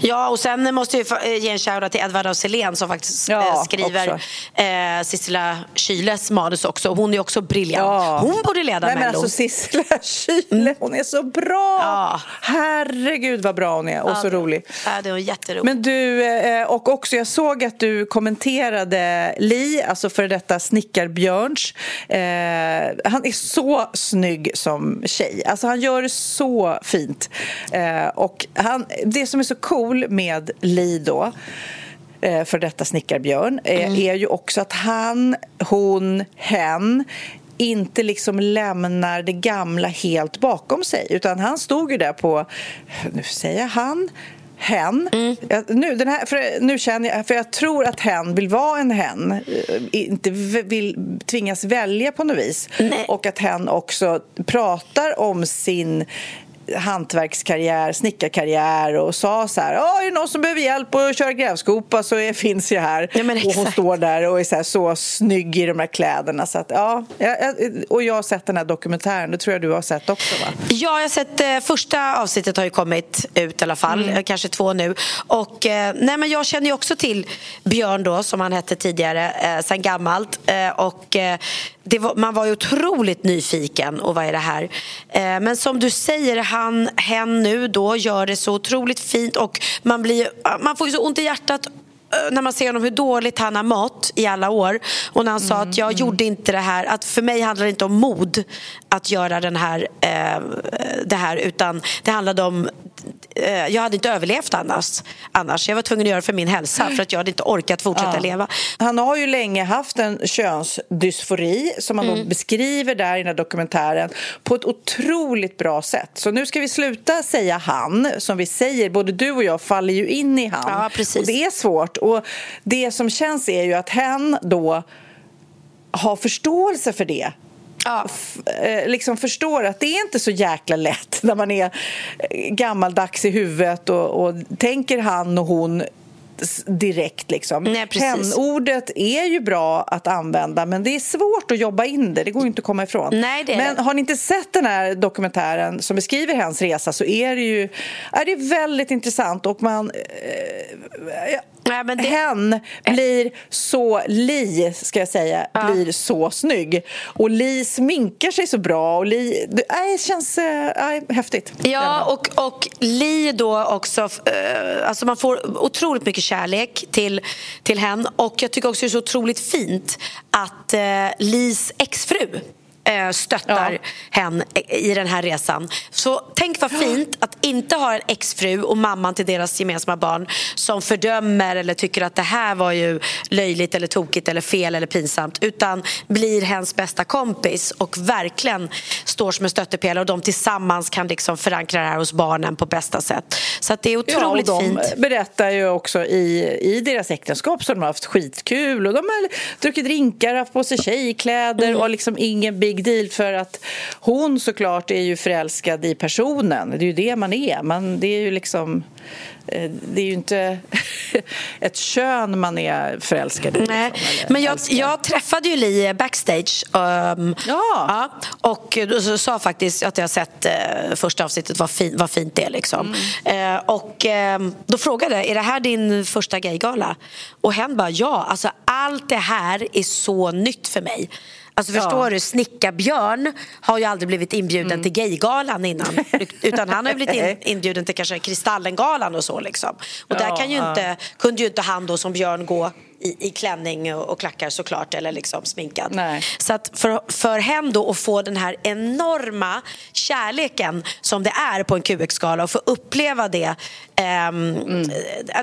Ja, och sen måste jag ge en shoutout till Edvard af som faktiskt ja, eh, skriver eh, Sissela Kyles manus också. Hon är också briljant. Ja. Hon borde leda Nej, Mello. Men alltså Sissela (laughs) Kyle, hon är så bra! Ja. Herregud vad bra hon är och så rolig. Ja, det är jätterolig. Men du, eh, och också jag såg att du kommenterade Li, alltså för detta snickarbjörns. Eh, han är så snygg som tjej. Alltså han gör det så fint. Eh, och han, det som är så cool med Li då eh, för detta snickarbjörn mm. är ju också att han, hon, hen inte liksom lämnar det gamla helt bakom sig. Utan han stod ju där på, nu säger jag han, hen. Mm. Nu, den här, för, nu känner jag, för jag tror att hen vill vara en hen, eh, inte vill tvingas välja på något vis. Nej. Och att hen också pratar om sin hantverkskarriär, snickarkarriär och sa så här, är det någon som behöver hjälp att köra grävskopa så är, finns jag här. Ja, och hon står där och är så, här, så snygg i de här kläderna. Så att, ja, och jag har sett den här dokumentären, det tror jag du har sett också va? Ja, jag har sett eh, första avsnittet har ju kommit ut i alla fall, mm. kanske två nu. Och eh, nej, men jag känner ju också till Björn då, som han hette tidigare, eh, sen gammalt. Eh, och eh, var, man var ju otroligt nyfiken och vad är det här? Eh, men som du säger, han, hen nu då gör det så otroligt fint och man, blir, man får ju så ont i hjärtat eh, när man ser honom hur dåligt han har mått i alla år och när han sa att jag mm. gjorde inte det här, att för mig handlar det inte om mod att göra den här, eh, det här utan det handlade om Eh, jag hade inte överlevt annars. annars. Jag var tvungen att göra det för min hälsa för att jag hade inte orkat fortsätta ja. leva. Han har ju länge haft en könsdysfori som han mm. beskriver där i den här dokumentären på ett otroligt bra sätt. Så nu ska vi sluta säga han, som vi säger, både du och jag faller ju in i han. Ja, precis. Och det är svårt. Och det som känns är ju att hen då har förståelse för det ja. Eh, liksom förstår att det är inte så jäkla lätt (laughs) när man är eh, gammaldags i huvudet och, och tänker han och hon direkt. Liksom. Hen-ordet är ju bra att använda men det är svårt att jobba in det. Det går inte att komma ifrån. Nej, det men har ni inte sett den här dokumentären som beskriver hens resa så är det ju är det väldigt intressant och man... Eh, Nej, men det... Hen blir så, Li ska jag säga, ja. blir så snygg. Och Li sminkar sig så bra. Och Li, det äh, känns äh, häftigt. Ja, och, och Li då också, äh, alltså man får otroligt mycket kärlek till, till henne. Och jag tycker också det är så otroligt fint att eh, Lis exfru stöttar ja. hen i den här resan. Så tänk vad fint att inte ha en exfru och mamman till deras gemensamma barn som fördömer eller tycker att det här var ju löjligt eller tokigt eller fel eller pinsamt utan blir hens bästa kompis och verkligen står som en stöttepelare och de tillsammans kan liksom förankra det här hos barnen på bästa sätt. Så det är otroligt ja, de fint. berättar ju också i, i deras äktenskap så de har haft skitkul och de har druckit drinkar, haft på sig tjejkläder mm. och liksom ingen big big deal för att hon såklart är ju förälskad i personen. Det är ju det man är. Man, det är ju liksom... Eh, det är ju inte (laughs) ett kön man är förälskad i. Nej, liksom, men jag, jag, träffade ju Li backstage. Um, ja. ja. Och då sa faktiskt att jag sett uh, första avsnittet, vad, fin, vad fint det är. Liksom. Mm. Uh, och uh, då frågade jag, är det här din första gaygala? Och hen bara, ja. Alltså, allt det här är så nytt för mig. Alltså förstår ja. du, Snickarbjörn har ju aldrig blivit inbjuden mm. till Gaygalan innan. (laughs) Utan han har ju blivit in, inbjuden till kanske Kristallengalan och så liksom. Och ja, där kan ju inte, kunde ju inte han då som Björn gå i, i klänning och, klackar såklart eller liksom sminkad. Nej. Så att för, för hen då att få den här enorma kärleken som det är på en QX-gala och få uppleva det Um, mm.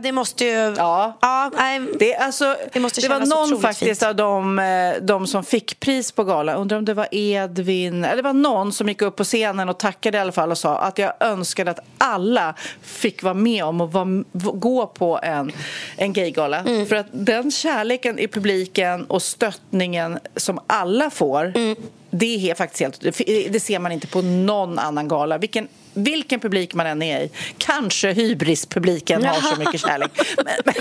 Det måste ju... Ja. ja det, alltså, det, måste det var någon faktiskt fint. av de, eh, de som fick pris på galan, undrar om det var Edvin, eller det var någon som gick upp på scenen och tackade i alla fall och sa att jag önskade att alla fick vara med om att gå på en, en gaygala. Mm. För att den kärleken i publiken och stöttningen som alla får mm. Det är faktiskt helt, det ser man inte på någon annan gala. Vilken vilken publik man än är i. Kanske hybrispubliken har så mycket (laughs) kärlek,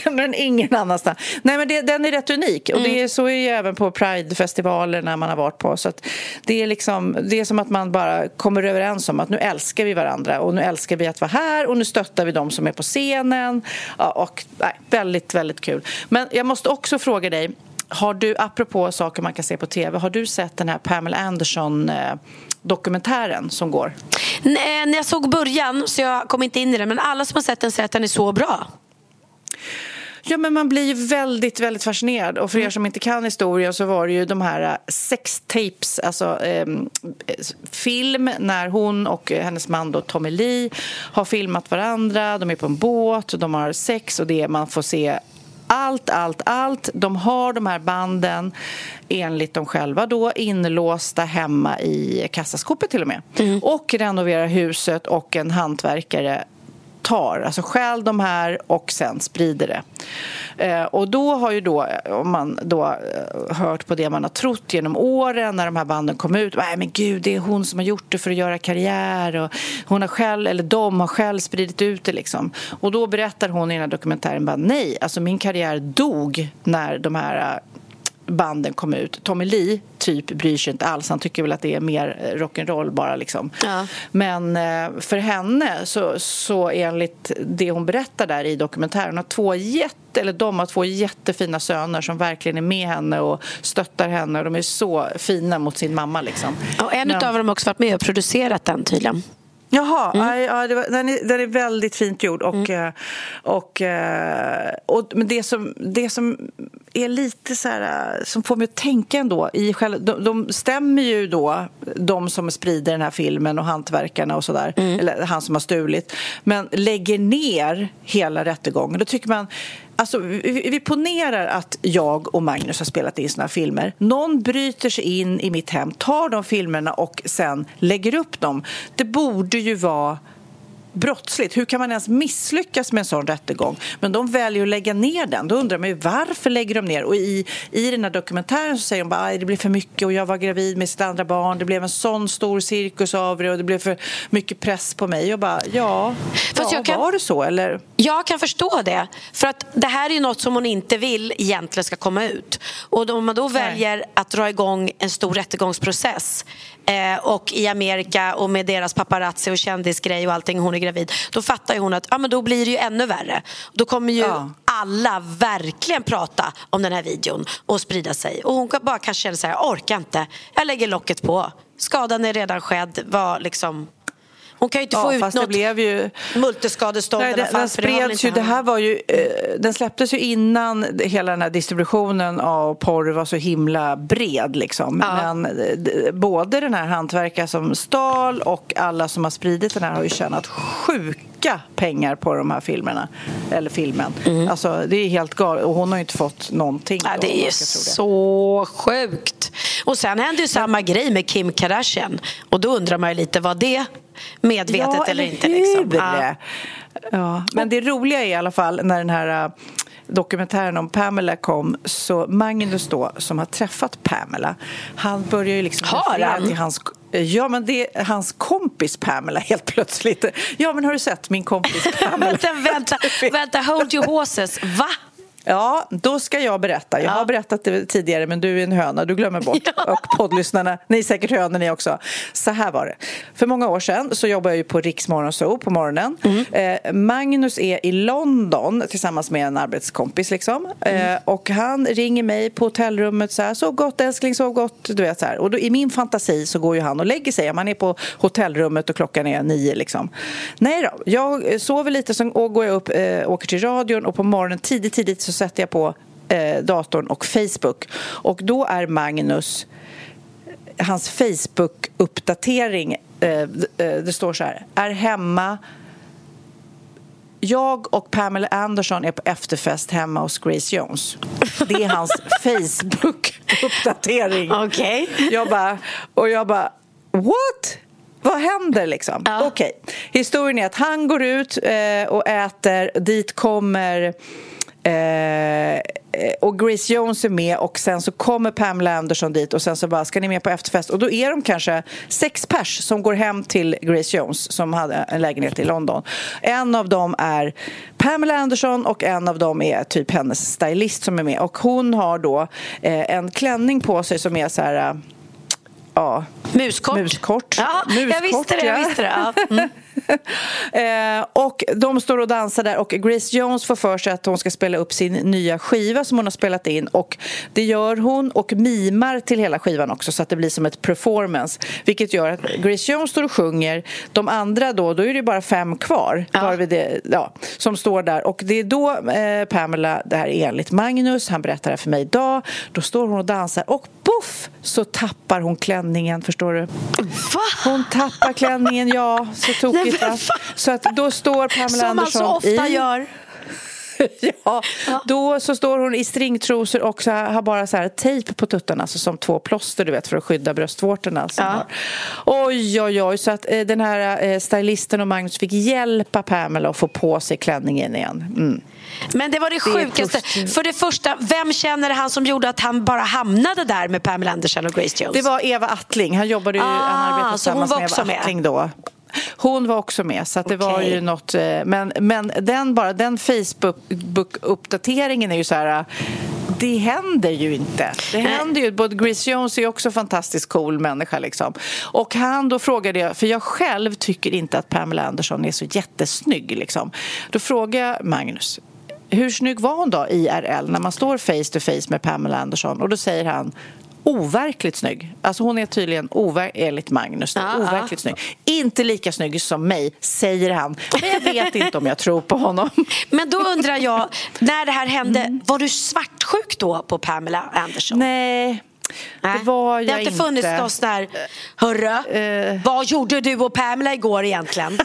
men, men, ingen annanstans. Nej, men det, den är rätt unik och det är, så är det även på Pridefestivalerna man har varit på. Så det, är liksom, det är som att man bara kommer överens om att nu älskar vi varandra och nu älskar vi att vara här och nu stöttar vi dem som är på scenen. Ja, och, nej, väldigt, väldigt kul. Men jag måste också fråga dig, har du, apropå saker man kan se på tv, har du sett den här Pamela Anderson eh, dokumentären som går? Nej, när jag såg början så jag kom inte in i den men alla som har sett den säger att den är så bra. Ja, men man blir väldigt, väldigt fascinerad. Och för er som inte kan historien så var det ju de här sextapes, alltså eh, film när hon och hennes man då, Tommy Lee har filmat varandra. De är på en båt, de har sex och det man får se allt, allt, allt. De har de här banden enligt dem själva då inlåsta hemma i kassaskåpet till och med. Mm. Och renoverar huset och en hantverkare tar, alltså stjäl de här och sen sprider det. Eh, och då har ju då, eh, om man då eh, hört på det man har trott genom åren när de här banden kom ut, nej men gud det är hon som har gjort det för att göra karriär och hon har själv, eller de har själv spridit ut det liksom. Och då berättar hon i den här dokumentären bara nej, alltså min karriär dog när de här eh, banden kom ut. Tommy Lee typ bryr sig inte alls. Han tycker väl att det är mer eh, rock'n'roll bara liksom. Ja. Men eh, för henne så, så enligt det hon berättar där i dokumentären har två jätte, eller de har två jättefina söner som verkligen är med henne och stöttar henne och de är så fina mot sin mamma liksom. Och en av dem har också varit med och producerat den tydligen. Jaha, mm. ja, det var, den, är, den är väldigt fint gjord. Och, mm. Eh, och, och, och, men det som, det som är lite så här, eh, som får mig att tänka ändå. I själva, de, de stämmer ju då, de som sprider den här filmen och hantverkarna och sådär, mm. eller han som har stulit, men lägger ner hela rättegången. Då tycker man, Alltså, vi, ponerar att jag och Magnus har spelat in såna här filmer. Någon bryter sig in i mitt hem, tar de filmerna och sen lägger upp dem. Det borde ju vara brottsligt. Hur kan man ens misslyckas med en sån rättegång? Men de väljer att lägga ner den. Då undrar man ju varför lägger de ner? Och i, i den här dokumentären så säger de bara att det blev för mycket och jag var gravid med sitt andra barn. Det blev en sån stor cirkus av det och det blev för mycket press på mig. Och bara, ja, Fast ja kan, var det så eller? Jag kan förstå det. För att det här är ju något som hon inte vill egentligen ska komma ut. Och om man då Nej. väljer att dra igång en stor rättegångsprocess eh, och i Amerika och med deras paparazzi och kändisgrej och allting hon är gravid då fattar ju hon att ja, men då blir det ju ännu värre. Då kommer ju ja. alla verkligen prata om den här videon och sprida sig. Och hon bara kanske känner så här, jag orkar inte, jag lägger locket på. Skadan är redan skedd, var liksom hon kan ju inte ja, få ut något blev ju... multiskadestånd Nej, den, den spreds ju, det här var ju, eh, Den släpptes ju innan hela den här distributionen av porr var så himla bred. Liksom. Ja. Men eh, både den här hantverkaren som stal och alla som har spridit den här har ju tjänat sjuka pengar på de här filmerna. Eller filmen. Mm. Alltså, det är helt galet. Och hon har ju inte fått någonting. Ja, det är så sjukt. Och sen hände ju samma grej med Kim Kardashian. Och då undrar man ju lite vad det medvetet ja, eller, eller inte. Liksom. Ja. ja. Men det roliga är i alla fall när den här äh, dokumentären om Pamela kom så Magnus då, som har träffat Pamela han börjar ju liksom han? till hans Ja, men det är hans kompis Pamela helt plötsligt. Ja, men har du sett min kompis (laughs) Pamela? vänta, vänta, vänta, hold your horses. Va? Ja, då ska jag berätta. Jag har berättat det tidigare men du är en höna, du glömmer bort. (laughs) Och poddlyssnarna, ni är säkert hönor ni också. Så här var det. För många år sedan så jobbade jag på Riks Morgonzoo på morgonen. Mm. Eh, Magnus är i London tillsammans med en arbetskompis liksom. Mm. Eh, och han ringer mig på hotellrummet så här, sov gott älskling, sov gott. Du vet så här. Och då, i min fantasi så går ju han och lägger sig. Man är på hotellrummet och klockan är nio liksom. Nej då, jag sover lite så går jag upp, eh, åker till radion och på morgonen tidigt, tidigt så sätter jag på eh, datorn och Facebook. Och då är Magnus, hans Facebook-uppdatering, eh, eh, det står så här, är hemma jag och Pamela Anderson är på efterfest hemma hos Grace Jones. Det är hans (laughs) Facebook-uppdatering. Okay. Jag bara, och jag bara, what? Vad händer liksom? Ja. Okej, okay. historien är att han går ut eh, och äter. Dit kommer eh, och Grace Jones är med och sen så kommer Pamela Anderson dit och sen så bara ska ni med på efterfest och då är de kanske sex pers som går hem till Grace Jones som hade en lägenhet i London. En av dem är Pamela Anderson och en av dem är typ hennes stylist som är med och hon har då eh, en klänning på sig som är så här eh, ja, muskort. muskort. Ja, muskort, jag visste det. Jag visste det. Ja. Mm. (laughs) eh, och de står och dansar där och Grace Jones får för sig att hon ska spela upp sin nya skiva som hon har spelat in och det gör hon och mimar till hela skivan också så att det blir som ett performance vilket gör att Grace Jones står och sjunger de andra då, då är det bara fem kvar ja. det, ja, som står där och det är då eh, Pamela, det här är enligt Magnus, han berättar det för mig idag då står hon och dansar och poff så tappar hon klänningen, förstår du? Va? Hon tappar klänningen, ja, så tokigt va? Så att då står Pamela Som Andersson man så ofta i... gör. (laughs) ja, ja, då så står hon i stringtrosor och så har bara så här tejp på tuttarna, alltså som två plåster du vet för att skydda bröstvårtorna. Ja. Oj, oj, oj, så att eh, den här eh, stylisten och Magnus fick hjälpa Pamela att få på sig klänningen igen. Mm. Men det var det, det sjukaste. För det första, vem känner han som gjorde att han bara hamnade där med Pamela Anderson och Grace Jones? Det var Eva Attling. Han jobbade ju, ah, han arbetade tillsammans med Eva Attling då. Hon var också med, så det okay. var ju något... Eh, men, men den, bara, den Facebook-uppdateringen är ju så här... Det händer ju inte. Det händer ju. Både Grace Jones är också en fantastiskt cool människa. Liksom. Och han då frågade jag, för jag själv tycker inte att Pamela Anderson är så jättesnygg. Liksom. Då frågade jag Magnus, hur snygg var hon då IRL när man står face to face med Pamela Anderson? Och då säger han overkligt snygg. Alltså hon är tydligen, over enligt Magnus, ah, overkligt ah. snygg. Inte lika snygg som mig, säger han. Men jag vet inte om jag tror på honom. (laughs) Men då undrar jag, när det här hände, mm. var du svartsjuk då på Pamela Anderson? Nej, det var jag Det har inte funnits någon sån där, hörru, uh, vad gjorde du och Pamela igår egentligen?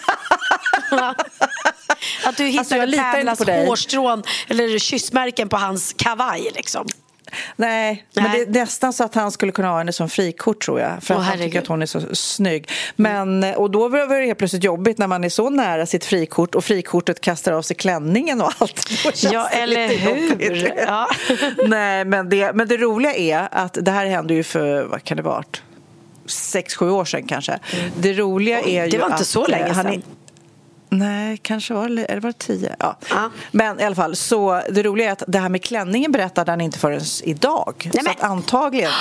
(laughs) Att du hittade alltså, Pamelas hårstrån eller kyssmärken på hans kavaj liksom. Nej, Nej, men det är nästan så att han skulle kunna ha henne som frikort tror jag. För att han tycker att hon är så snygg. Men, och då var det helt plötsligt jobbigt när man är så nära sitt frikort och frikortet kastar av sig klänningen och allt. (laughs) Ja, eller hur? Ja. (laughs) Nej, men det, men det roliga är att det här hände ju för, vad kan det vara? sex, sju år sedan kanske. Mm. Det roliga är ju Det var inte att så länge sedan. Nej, kanske var det, eller var det tio? Ja. ja. Men i alla fall, så det roliga är att det här med klänningen berättade han inte förrän idag. Nej, så att antagligen...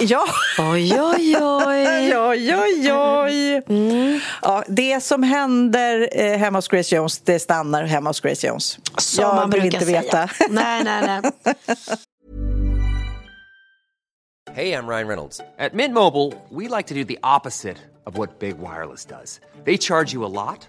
Ja. Oj, oj, oj. (laughs) oj, oj, oj. Mm. Ja, det som händer eh, hemma hos Grace Jones, det stannar hemma hos Grace Jones. Som Jag man vill inte säga. veta. (laughs) nej, nej, nej. Hej, jag Ryan Reynolds. At Mint Mobile, we like to do the opposite of what Big Wireless does. They charge you a lot.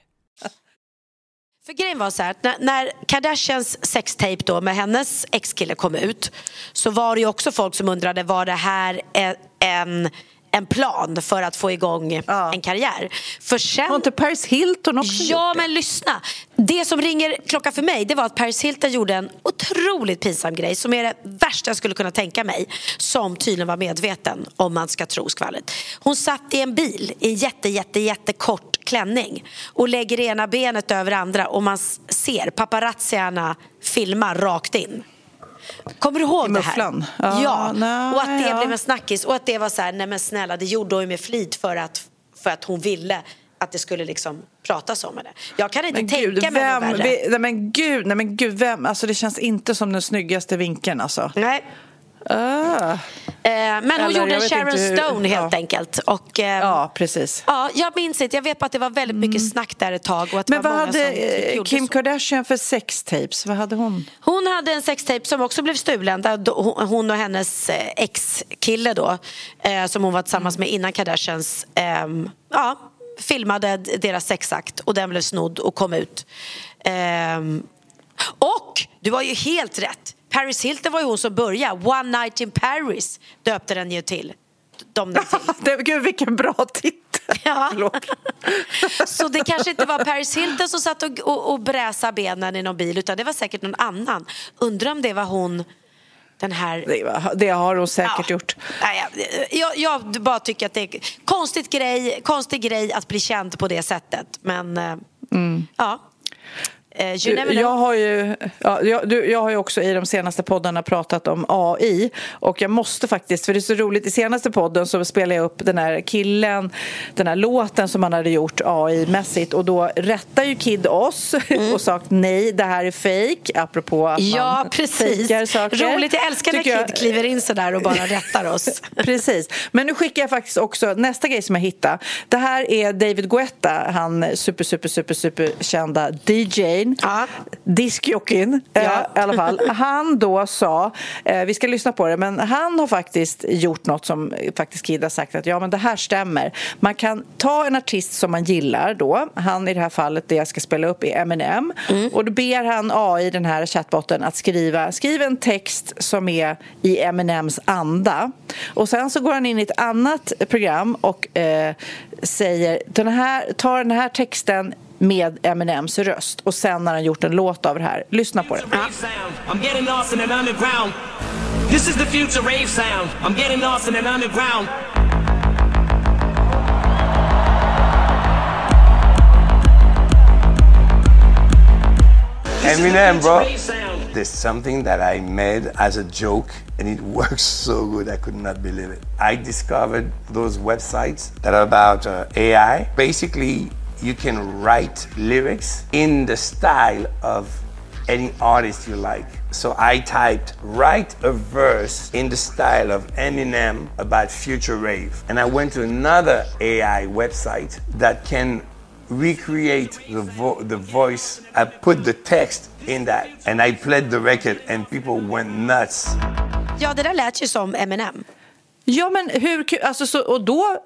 För grejen var så här, när, när Kardashians sextape då med hennes ex-kille kom ut så var det ju också folk som undrade var det här en en plan för att få igång ja. en karriär. För sen... Har inte Paris Hilton också Ja, men lyssna. Det som ringer klocka för mig det var att Paris Hilton gjorde en otroligt pinsam grej som är det värsta jag skulle kunna tänka mig som tydligen var medveten om man ska tro skvallret. Hon satt i en bil i en jätte, jätte, jättekort klänning och lägger ena benet över andra och man ser paparazzierna filma rakt in. Kommer du ihåg det här? Ja, ja. Nej, och att det ja. blev en snackis och att det var så här, nej men snälla det gjorde hon med flit för att, för att hon ville att det skulle liksom pratas om det. Jag kan inte men tänka gud, mig vem, något värre. Vi, nej men gud, nej men gud, vem, alltså det känns inte som den snyggaste vinkeln alltså. Nej. Uh. Men hon Eller, gjorde en Sharon hur... Stone helt ja. enkelt. Och, eh, ja, precis. Ja, jag minns inte. Jag vet bara att det var väldigt mycket mm. snack där ett tag. Och att Men vad hade eh, Kim. Kardashian för sextapes? Vad hade hon? Hon hade en sextape som också blev stulen. Där hon och hennes eh, ex-kille då, som hon var tillsammans med innan Kardashians, ehm, ja, filmade deras sexakt och den blev snodd och kom ut. Ehm, och du har ju helt rätt. Paris Hilton var ju hon som började. One Night in Paris döpte den ju till. De till. (laughs) Gud, vilken bra titel! Ja. (laughs) så det kanske inte var Paris Hilton som satt och, och, och bräsade benen i någon bil utan det var säkert någon annan. Undrar om det var hon den här... Det, det har hon säkert ja. gjort. Jag, jag, bara tycker att det är konstigt grej, konstig grej att bli känd på det sättet. Men eh, mm. ja, Du, never know. jag, har ju, ja, jag, du, jag har ju också i de senaste poddarna pratat om AI och jag måste faktiskt, för det är så roligt, i senaste podden så spelade jag upp den här killen, den här låten som han hade gjort AI-mässigt och då rättar ju Kid oss (laughs) och sagt nej, det här är fake apropå att Mm. Ja, man precis. saker. Roligt, jag älskar när Tycker jag- Kid kliver in sådär och bara rättar oss. (laughs) Precis. Men nu skickar jag faktiskt också nästa grej som jag hittade. Det här är David Guetta, han super, super, super, super kända DJn. Ja. Diskjockeyn Ja. eh, i alla fall. Han då sa, eh, vi ska lyssna på det, men han har faktiskt gjort något som faktiskt Kid har sagt att ja men det här stämmer. Man kan ta en artist som man gillar då, han i det här fallet det jag ska spela upp är Eminem och då ber han AI, den här chattbotten, att skriva, skriv en text som är i Eminems anda. Och sen så går han in i ett annat program och eh, säger, den här, tar den här texten med Eminems röst och sen har han gjort en låt av det här. Lyssna på det. This is the future rave sound. I'm getting lost in an underground. Eminem, bro. There's something that I made as a joke and it (laughs) works so good I could not believe it. I discovered those websites that are about uh, AI. Basically, you can write lyrics in the style of any artist you like. So I typed, write a verse in the style of Eminem about future rave. And I went to another AI website that can recreate the, vo- the voice. I put the text in that and I played the record and people went nuts. Ja, det där lät ju som Eminem. Ja, men hur kul? Alltså, så, och då,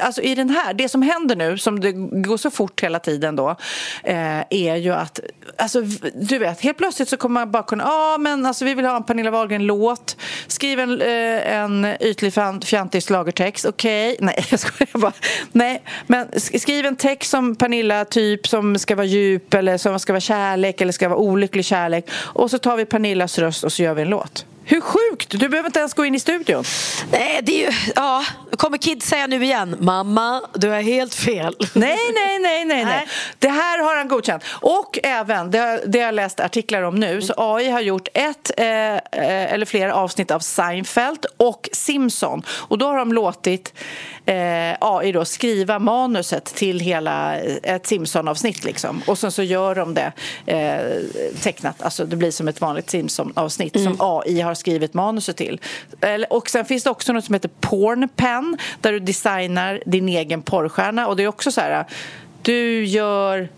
alltså i den här, det som händer nu, som det går så fort hela tiden då, eh, är ju att, alltså, du vet, helt plötsligt så kommer man bara kunna, ja ah, men alltså vi vill ha en Pernilla Wahlgren-låt, skriv en, eh, en ytlig fjantig schlagertext, okej, nej (laughs) jag skojar bara, nej, men skriv en text som Pernilla, typ som ska vara djup eller som ska vara kärlek eller ska vara olycklig kärlek. Och så tar vi Pernillas röst och så gör vi en låt. Hur sjukt! Du behöver inte ens gå in i studion. Nej, det är ju, ja, kommer Kid säga nu igen, mamma, du har helt fel. Nej, nej, nej, nej, nej. Det här har han godkänt. Och även, det har, det har jag läst artiklar om nu, så AI har gjort ett eh, eh, eller flera avsnitt av Seinfeld och Simpson. Och då har de låtit eh, AI då skriva manuset till hela eh, ett Simpson-avsnitt liksom. Och sen så gör de det eh, tecknat, alltså det blir som ett vanligt Simpson-avsnitt som AI har skrivit manuset till. Och sen finns det också något som heter Pornpen där du designar din egen porrstjärna och det är också så här du gör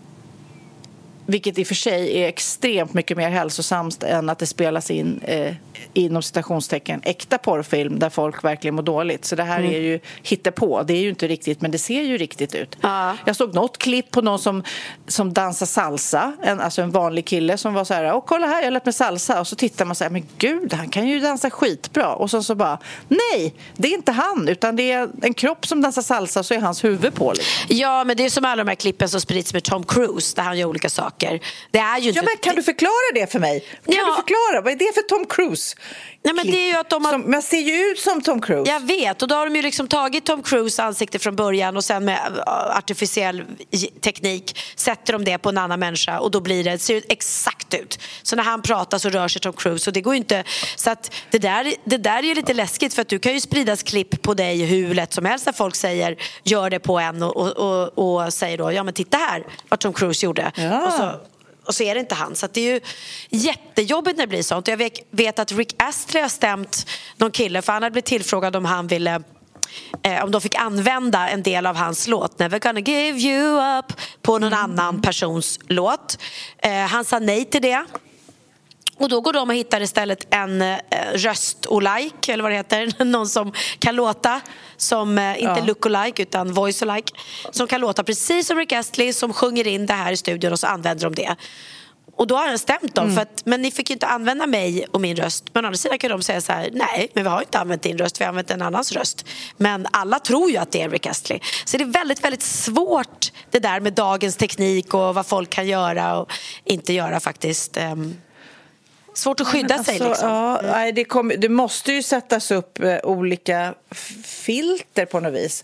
vilket i och för sig är extremt mycket mer hälsosamt än att det spelas in eh, inom citationstecken äkta porrfilm där folk verkligen mår dåligt. Så det här är ju hittepå. Det är ju inte riktigt, men det ser ju riktigt ut. Ja. Jag såg något klipp på någon som, som dansar salsa, en, alltså en vanlig kille som var så här, Åh, kolla här, jag lärt mig salsa. Och så tittar man så här, men gud, han kan ju dansa skitbra. Och så, så bara, nej, det är inte han, utan det är en kropp som dansar salsa så är hans huvud på. Liksom. Ja, men det är som alla de här klippen som sprids med Tom Cruise där han gör olika saker. Det är ju inte... Ja, men kan du förklara det för mig? Kan Ja. du förklara? Vad är det för Tom Cruise? Nej, men det är ju att de har... Som, men ser ju ut som Tom Cruise. Jag vet, och då har de ju liksom tagit Tom Cruise ansikte från början och sen med äh, artificiell teknik sätter de det på en annan människa och då blir det, ser det exakt ut. Så när han pratar så rör sig Tom Cruise och det går inte... Så att det där, det där är lite läskigt för att du kan ju spridas klipp på dig hur lätt som helst när folk säger gör det på en och, och, och, och säger då ja men titta här vad Tom Cruise gjorde. Ja. Och så, och så är det inte han. Så det är ju jättejobbigt när det blir sånt. Jag vet, att Rick Astley har stämt någon kille för han hade blivit tillfrågad om han ville eh, om de fick använda en del av hans låt Never gonna give you up på någon annan persons låt. Eh, han sa nej till det. Och då går de och hittar istället en eh, röst-alike, eller vad det heter, (laughs) någon som kan låta som, eh, inte Ja. look-alike utan voice-alike, som kan låta precis som Rick Astley som sjunger in det här i studion och så använder de det. Och då har den stämt dem, för att, men ni fick ju inte använda mig och min röst. Men å andra sidan kan de säga så här, nej, men vi har inte använt din röst, vi har använt en annans röst. Men alla tror ju att det är Rick Astley. Så det är väldigt, väldigt svårt det där med dagens teknik och vad folk kan göra och inte göra faktiskt. Ehm, svårt att skydda sig Alltså, liksom. ja, nej, det, kommer- det måste ju sättas upp eh, olika filter på något vis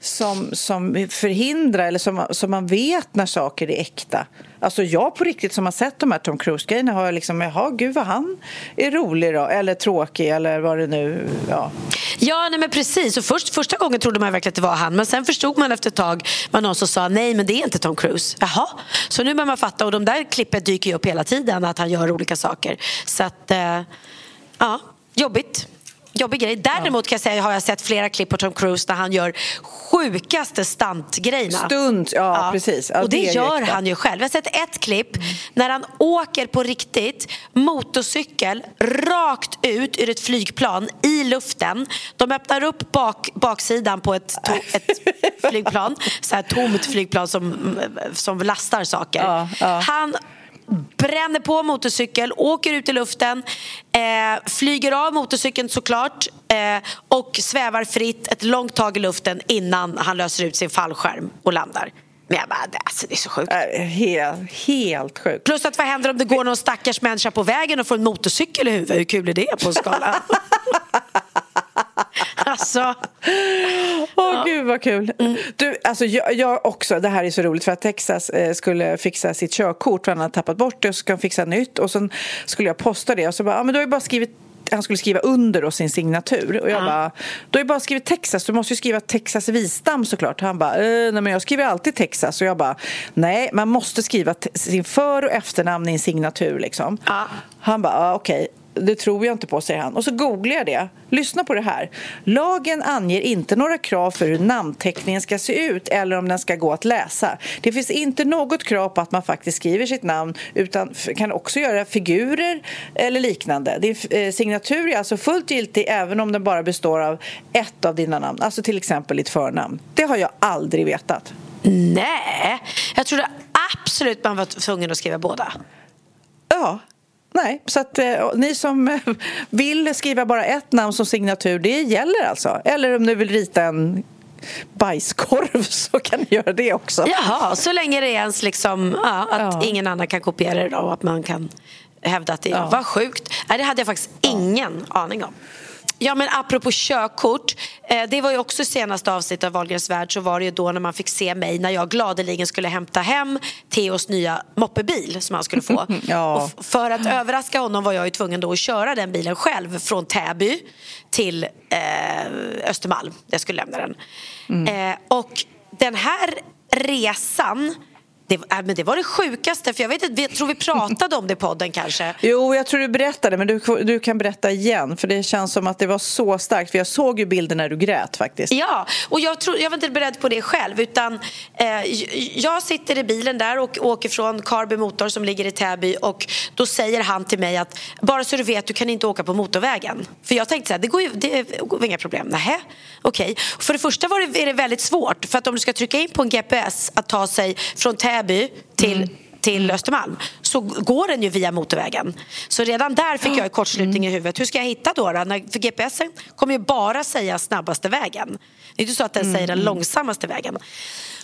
som, som förhindrar eller som, som man vet när saker är äkta. Alltså jag på riktigt som har sett de här Tom Cruise-grejerna har liksom, jaha, gud vad han är rolig då, eller tråkig eller vad det nu, ja. Ja, nej men precis. Och först, första gången trodde man verkligen att det var han, men sen förstod man efter ett tag var någon som sa nej, men det är inte Tom Cruise. Jaha, så nu börjar man fatta och de där klippen dyker ju upp hela tiden att han gör olika saker. Så att, eh, ja, jobbigt jobbig grej. Däremot kan jag säga har jag sett flera klipp på Tom Cruise när han gör sjukaste stuntgrejerna. Stunt, ja, ja. precis. Ja, och det, det gör han ju själv. Jag har sett ett klipp mm. när han åker på riktigt motorcykel rakt ut ur ett flygplan i luften. De öppnar upp bak, baksidan på ett, ett flygplan, så här tomt flygplan som, som lastar saker. Ja, han bränner på motorcykel, åker ut i luften, eh, flyger av motorcykeln såklart eh, och svävar fritt ett långt tag i luften innan han löser ut sin fallskärm och landar. Men jag bara, alltså, det är så sjukt. Äh, helt, helt sjukt. Plus att vad händer om det går någon stackars människa på vägen och får en motorcykel i huvudet? Hur kul är det på en skala? (laughs) (laughs) alltså. Åh ja. gud vad kul. Mm. Du, alltså jag, jag, också, det här är så roligt för att Texas eh, skulle fixa sitt körkort för han hade tappat bort det och så ska han fixa nytt och sen skulle jag posta det och så bara, ja men du har ju bara skrivit han skulle skriva under då sin signatur. Och jag ja. bara, du har ju bara skrivit Texas, du måste ju skriva Texas Vistam såklart. Han bara, eh, nej men jag skriver alltid Texas. Och jag bara, nej man måste skriva sin för och efternamn i en signatur liksom. Ja. Han bara, ah, okej. Okay det tror jag inte på, säger han. Och så googlar jag det. Lyssna på det här. Lagen anger inte några krav för hur namnteckningen ska se ut eller om den ska gå att läsa. Det finns inte något krav på att man faktiskt skriver sitt namn utan kan också göra figurer eller liknande. Din eh, signatur är alltså fullt giltig även om den bara består av ett av dina namn, alltså till exempel ditt förnamn. Det har jag aldrig vetat. Nej, jag trodde absolut man var tvungen att skriva båda. Ja, Nej, så att eh, ni som (laughs) vill skriva bara ett namn som signatur, det gäller alltså. Eller om ni vill rita en bajskorv (laughs) så kan ni göra det också. Jaha, så länge det är ens liksom, ja, att ja. ingen annan kan kopiera det och att man kan hävda att det är ja. Vad sjukt. Nej, det hade jag faktiskt ingen aning om. Ja, men apropå körkort. Eh, det var ju också senaste avsnittet av Wahlgrens värld så var det ju då när man fick se mig när jag gladeligen skulle hämta hem Theos nya moppebil som han skulle få. (laughs) ja. Och för att överraska honom var jag ju tvungen då att köra den bilen själv från Täby till eh, Östermalm. Jag skulle lämna den. Mm. Eh, och den här resan det, äh, men det var det sjukaste, för jag vet jag tror vi pratade om det i podden kanske. (laughs) Jo, jag tror du berättade, men du, du kan berätta igen, för det känns som att det var så starkt, för jag såg ju bilden när du grät faktiskt. Ja, och jag, tror, jag var inte beredd på det själv, utan eh, jag sitter i bilen där och åker från Carby Motor som ligger i Täby och då säger han till mig att bara så du vet, du kan inte åka på motorvägen. För jag tänkte så här, det går ju det går inga problem. Nähä, okej. Okay. För det första var det, är det väldigt svårt, för att om du ska trycka in på en GPS att ta sig från Täby Täby till mm till Östermalm så går den ju via motorvägen. Så redan där fick jag kortslutning i huvudet. Hur ska jag hitta då? då? För GPSen kommer ju bara säga snabbaste vägen. Det är inte så att den mm. säger den långsammaste vägen.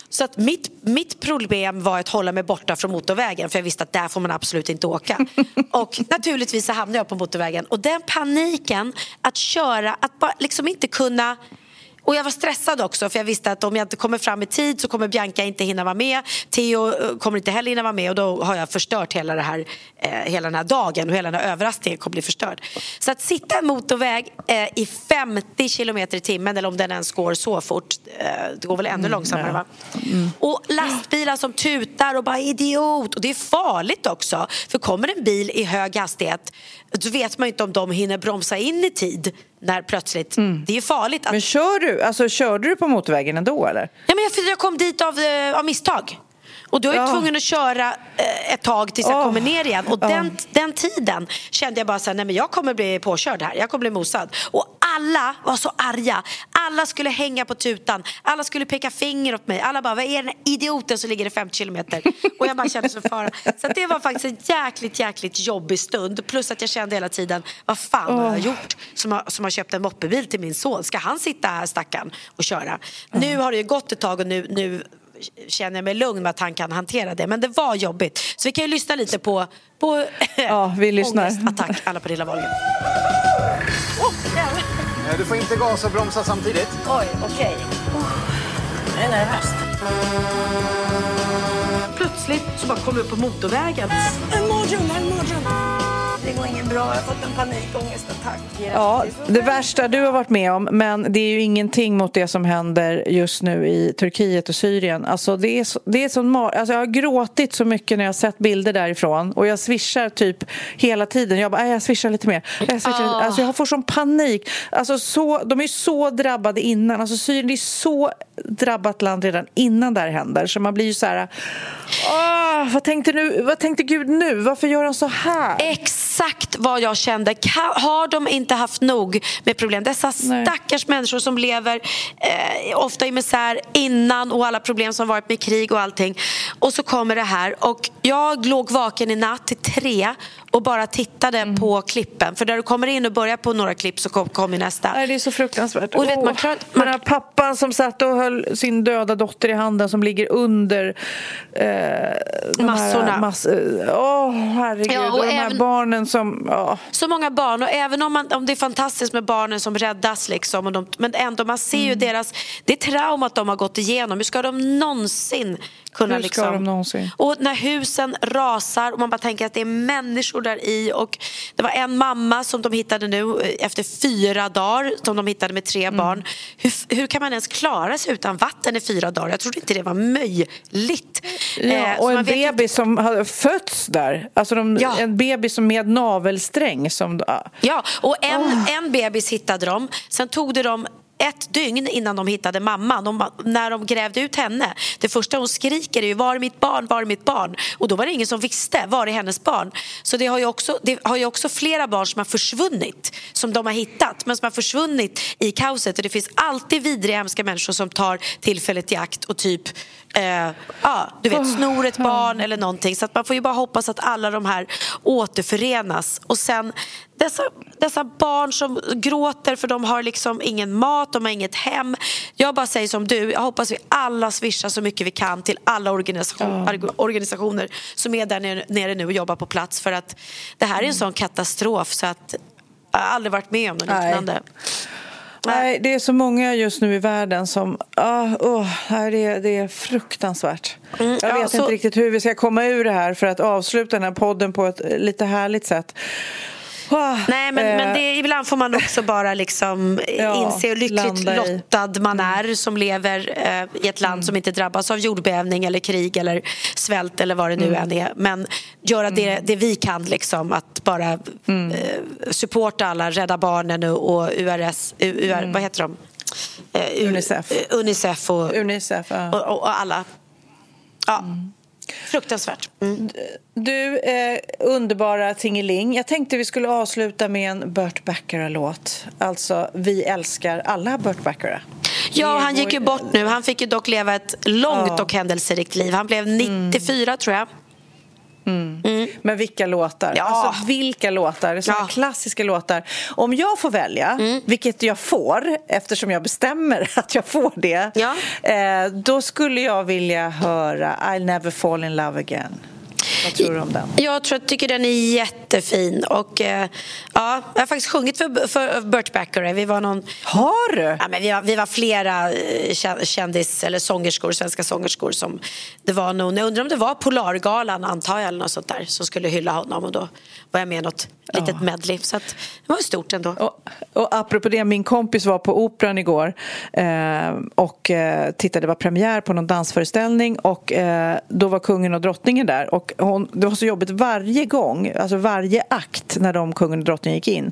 Så att mitt, mitt problem var att hålla mig borta från motorvägen för jag visste att där får man absolut inte åka. (laughs) och naturligtvis så hamnade jag på motorvägen och den paniken att köra, att bara liksom inte kunna och jag var stressad också för jag visste att om jag inte kommer fram i tid så kommer Bianca inte hinna vara med. Theo eh, kommer inte heller hinna vara med och då har jag förstört hela, det här, eh, hela den här dagen och hela den här överraskningen kommer bli förstörd. Så att sitta en motorväg eh, i 50 kilometer i timmen eller om den ens går så fort, eh, det går väl ännu mm, långsammare va? Mm. Och lastbilar som tutar och bara idiot. Och det är farligt också för kommer en bil i hög hastighet då vet man inte om de hinner bromsa in i tid när plötsligt, mm. det är farligt. Att... Men kör du, alltså körde du på motorvägen ändå eller? Ja men jag, jag kom dit av, eh, av misstag. Och då är jag ja. tvungen att köra eh, ett tag tills jag oh. kommer ner igen. Och oh. den, den tiden kände jag bara så här, nej men jag kommer bli påkörd här. Jag kommer bli mosad. Och alla var så arga. Alla skulle hänga på tutan. Alla skulle peka finger åt mig. Alla bara, vad är den idioten som ligger i 50 kilometer? Och jag bara kände så fara. Så det var faktiskt en jäkligt, jäkligt jobbig stund. Plus att jag kände hela tiden, vad fan oh. har jag gjort? Som har, som har köpt en moppebil till min son. Ska han sitta här stackaren och köra? Nu har det ju gått ett tag och nu, nu känner jag mig lugn med att han kan hantera det. Men det var jobbigt. Så vi kan ju lyssna lite på, på ja, vi lyssnar. (laughs) ångestattack alla på Lilla Wahlgren. Oh, (laughs) du får inte gasa och bromsa samtidigt. Oj, okej. Okay. är jag nervös. Plötsligt så bara kom vi upp på motorvägen. En mardröm, en mardröm. Det går ingen bra, jag har fått en panikångestattack. Ja, det värsta du har varit med om, men det är ju ingenting mot det som händer just nu i Turkiet och Syrien. Alltså, det är så, det är sån alltså, jag har gråtit så mycket när jag har sett bilder därifrån och jag swishar typ hela tiden. Jag bara, "Nej, jag swishar lite mer. Jag, swishar. Ah. Alltså, jag får sån panik. Alltså, så, de är så drabbade innan. Alltså, Syrien det är så drabbat land redan innan det här händer. Så man blir ju så här... "Åh, vad, tänkte nu, vad tänkte Gud nu? Varför gör han så här? Exakt vad jag kände. Har de inte haft nog med problem? Dessa stackars människor som lever eh, ofta i misär innan och alla problem som varit med krig och allting. Och så kommer det här. Och jag låg vaken i natt till tre och bara tittade Mm. på klippen. För när du kommer in och börjar på några klipp så kom- kommer nästa. Nej, det är så fruktansvärt. Och vet, man Åh, klarar- Den här pappan som satt och höll sin döda dotter i handen som ligger under eh, Massorna. Här mass, Åh, herregud. Ja, och och de här även- barnen som... Ja. Så många barn och även om, man, om det är fantastiskt med barnen som räddas liksom, och de, men ändå man ser Mm. ju deras, det traumat de har gått igenom. Hur ska de någonsin kunna Hur ska liksom... de någonsin? Och när husen rasar och man bara tänker att det är människor där i och det var en mamma som de hittade nu eh, efter fyra dagar som de hittade med tre Mm. barn. Hur, hur kan man ens klara sig utan vatten i fyra dagar? Jag trodde inte det var möjligt. Ja, Eh, och en bebis som har fötts där. Alltså de, Ja. En bebis som med navelsträng. Som, ja. Ja, och en, en bebis hittade de. Sen tog det dem ett dygn innan de hittade mamman. De, när de grävde ut henne. Det första hon skriker är ju var är mitt barn, var är mitt barn? Och då var det ingen som visste var är hennes barn. Så det har ju också, det har ju också flera barn som har försvunnit. Som de har hittat men som har försvunnit i kaoset. Och det finns alltid vidriga hemska människor som tar tillfället i akt och typ eh, ja, du vet, snor ett barn eller någonting. Så att man får ju bara hoppas att alla de här återförenas. Och sen dessa, dessa barn som gråter för de har liksom ingen mat, de har inget hem. Jag bara säger som du, jag hoppas vi alla swishar så mycket vi kan till alla organisation, organisationer som är där nere, nu och jobbar på plats. För att det här är en sån katastrof så att jag har aldrig varit med om något liknande. Nej, det är så många just nu i världen som... Oh, nej, det, är, det är fruktansvärt. jag Mm, ja, vet så- inte riktigt hur vi ska komma ur det här för att avsluta den här podden på ett lite härligt sätt. Ah, Nej, men, eh, men det, ibland får man också bara liksom eh, (laughs) Ja, inse hur lyckligt. Mm. lottad man är som lever eh, i ett land som inte drabbas av jordbävning eller krig eller svält eller vad det Mm. nu än är. Men göra det, det vi kan, liksom, att bara Mm. eh, supporta alla, Rädda Barnen och, och URS, UR, vad heter de? Eh, Unicef. eh, Unicef och, Unicef, ja. och, och, och alla. Ja. Fruktansvärt. Mm. Du, eh, underbara Tingeling. Jag tänkte vi skulle avsluta med en Burt Bacharach-låt. Alltså, vi älskar alla Burt Bacharach. Ja, han gick ju bort nu. Han fick ju dock leva ett långt Ja. och händelserikt liv. Han blev 94 tror jag. Men vilka låtar? Ja. Alltså, vilka låtar? Såna Ja. Mm. klassiska låtar. Om jag får välja, vilket jag får eftersom jag bestämmer (laughs) att jag får det Ja. eh, då skulle jag vilja höra I'll never fall in love again. Vad tror du om den? Jag tror, tycker den är jättefin. Och, eh, ja, jag har faktiskt sjungit för, för Burt Bacharach. Vi var någon... Har du? Ja, men vi, var, vi var flera eh, kä- kändis eller sångerskor, svenska sångerskor som det var någon, jag undrar om det var Polargalan antar jag eller något sånt där som skulle hylla honom och då var jag med i något litet medley så att det var stort ändå. Och, och apropå det, min kompis var på Operan igår eh, och eh, tittade, det var premiär på någon dansföreställning och eh, då var kungen och drottningen där och hon, det var så jobbigt varje gång, alltså varje akt när de kungen och drottningen gick in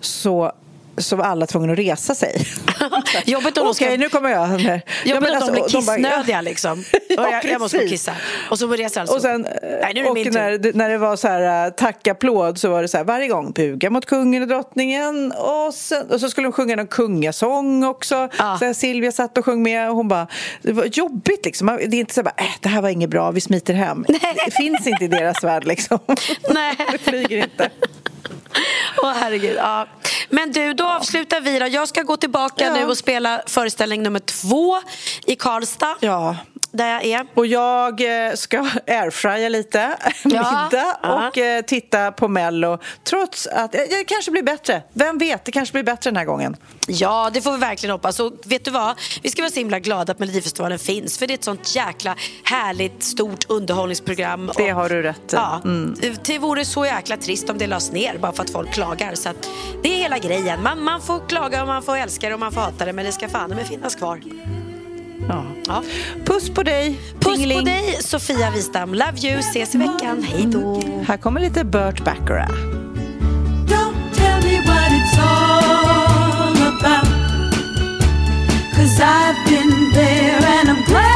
så så var alla tvungna att resa sig. (laughs) Jobbigt om de Okej, ska- nu kommer jag. Ja, Ja, men att de blir bara- kissnödiga liksom. (laughs) Ja, jag, jag måste gå och kissa. Och så reser alltså. Och sen, Nej, nu är det och min tur. när, det- när det var så här äh, tackapplåd så var det så här varje gång buga mot kungen och drottningen och, sen, och så skulle de sjunga någon kungasång också. Ja. Så här, Silvia satt och sjöng med och hon bara, det var jobbigt liksom. Det är inte så här, äh, det här var inget bra, vi smiter hem. Det finns inte i deras värld liksom. (laughs) Nej. Det flyger inte. (laughs) Åh herregud, ja. Men du, då avslutar vi då. Jag ska gå tillbaka Ja. nu och spela föreställning nummer två i Karlstad. Ja, där jag är. Och jag eh, ska (laughs) airfrya lite (laughs) middag ja. och eh, titta på Mello. Trots att eh, det kanske blir bättre. Vem vet, det kanske blir bättre den här gången. Ja, det får vi verkligen hoppas. Och vet du vad? Vi ska vara så himla glada att Melodifestivalen finns. För det är ett sånt jäkla härligt, stort underhållningsprogram. Det har du rätt i. Ja, Det vore så jäkla trist om det lades ner bara för att folk klagar. Så det är hela grejen. Man, man får klaga och man får älska det och man får hata det. Men det ska fan med finnas kvar. Ja. Ja. Puss på dig, Puss Tingeling. på dig, Sofia Wistam. Love you. Ses i veckan. Hej då. Här kommer lite Burt Bacharach. Don't tell me what it's all about. Cause I've been there and I'm glad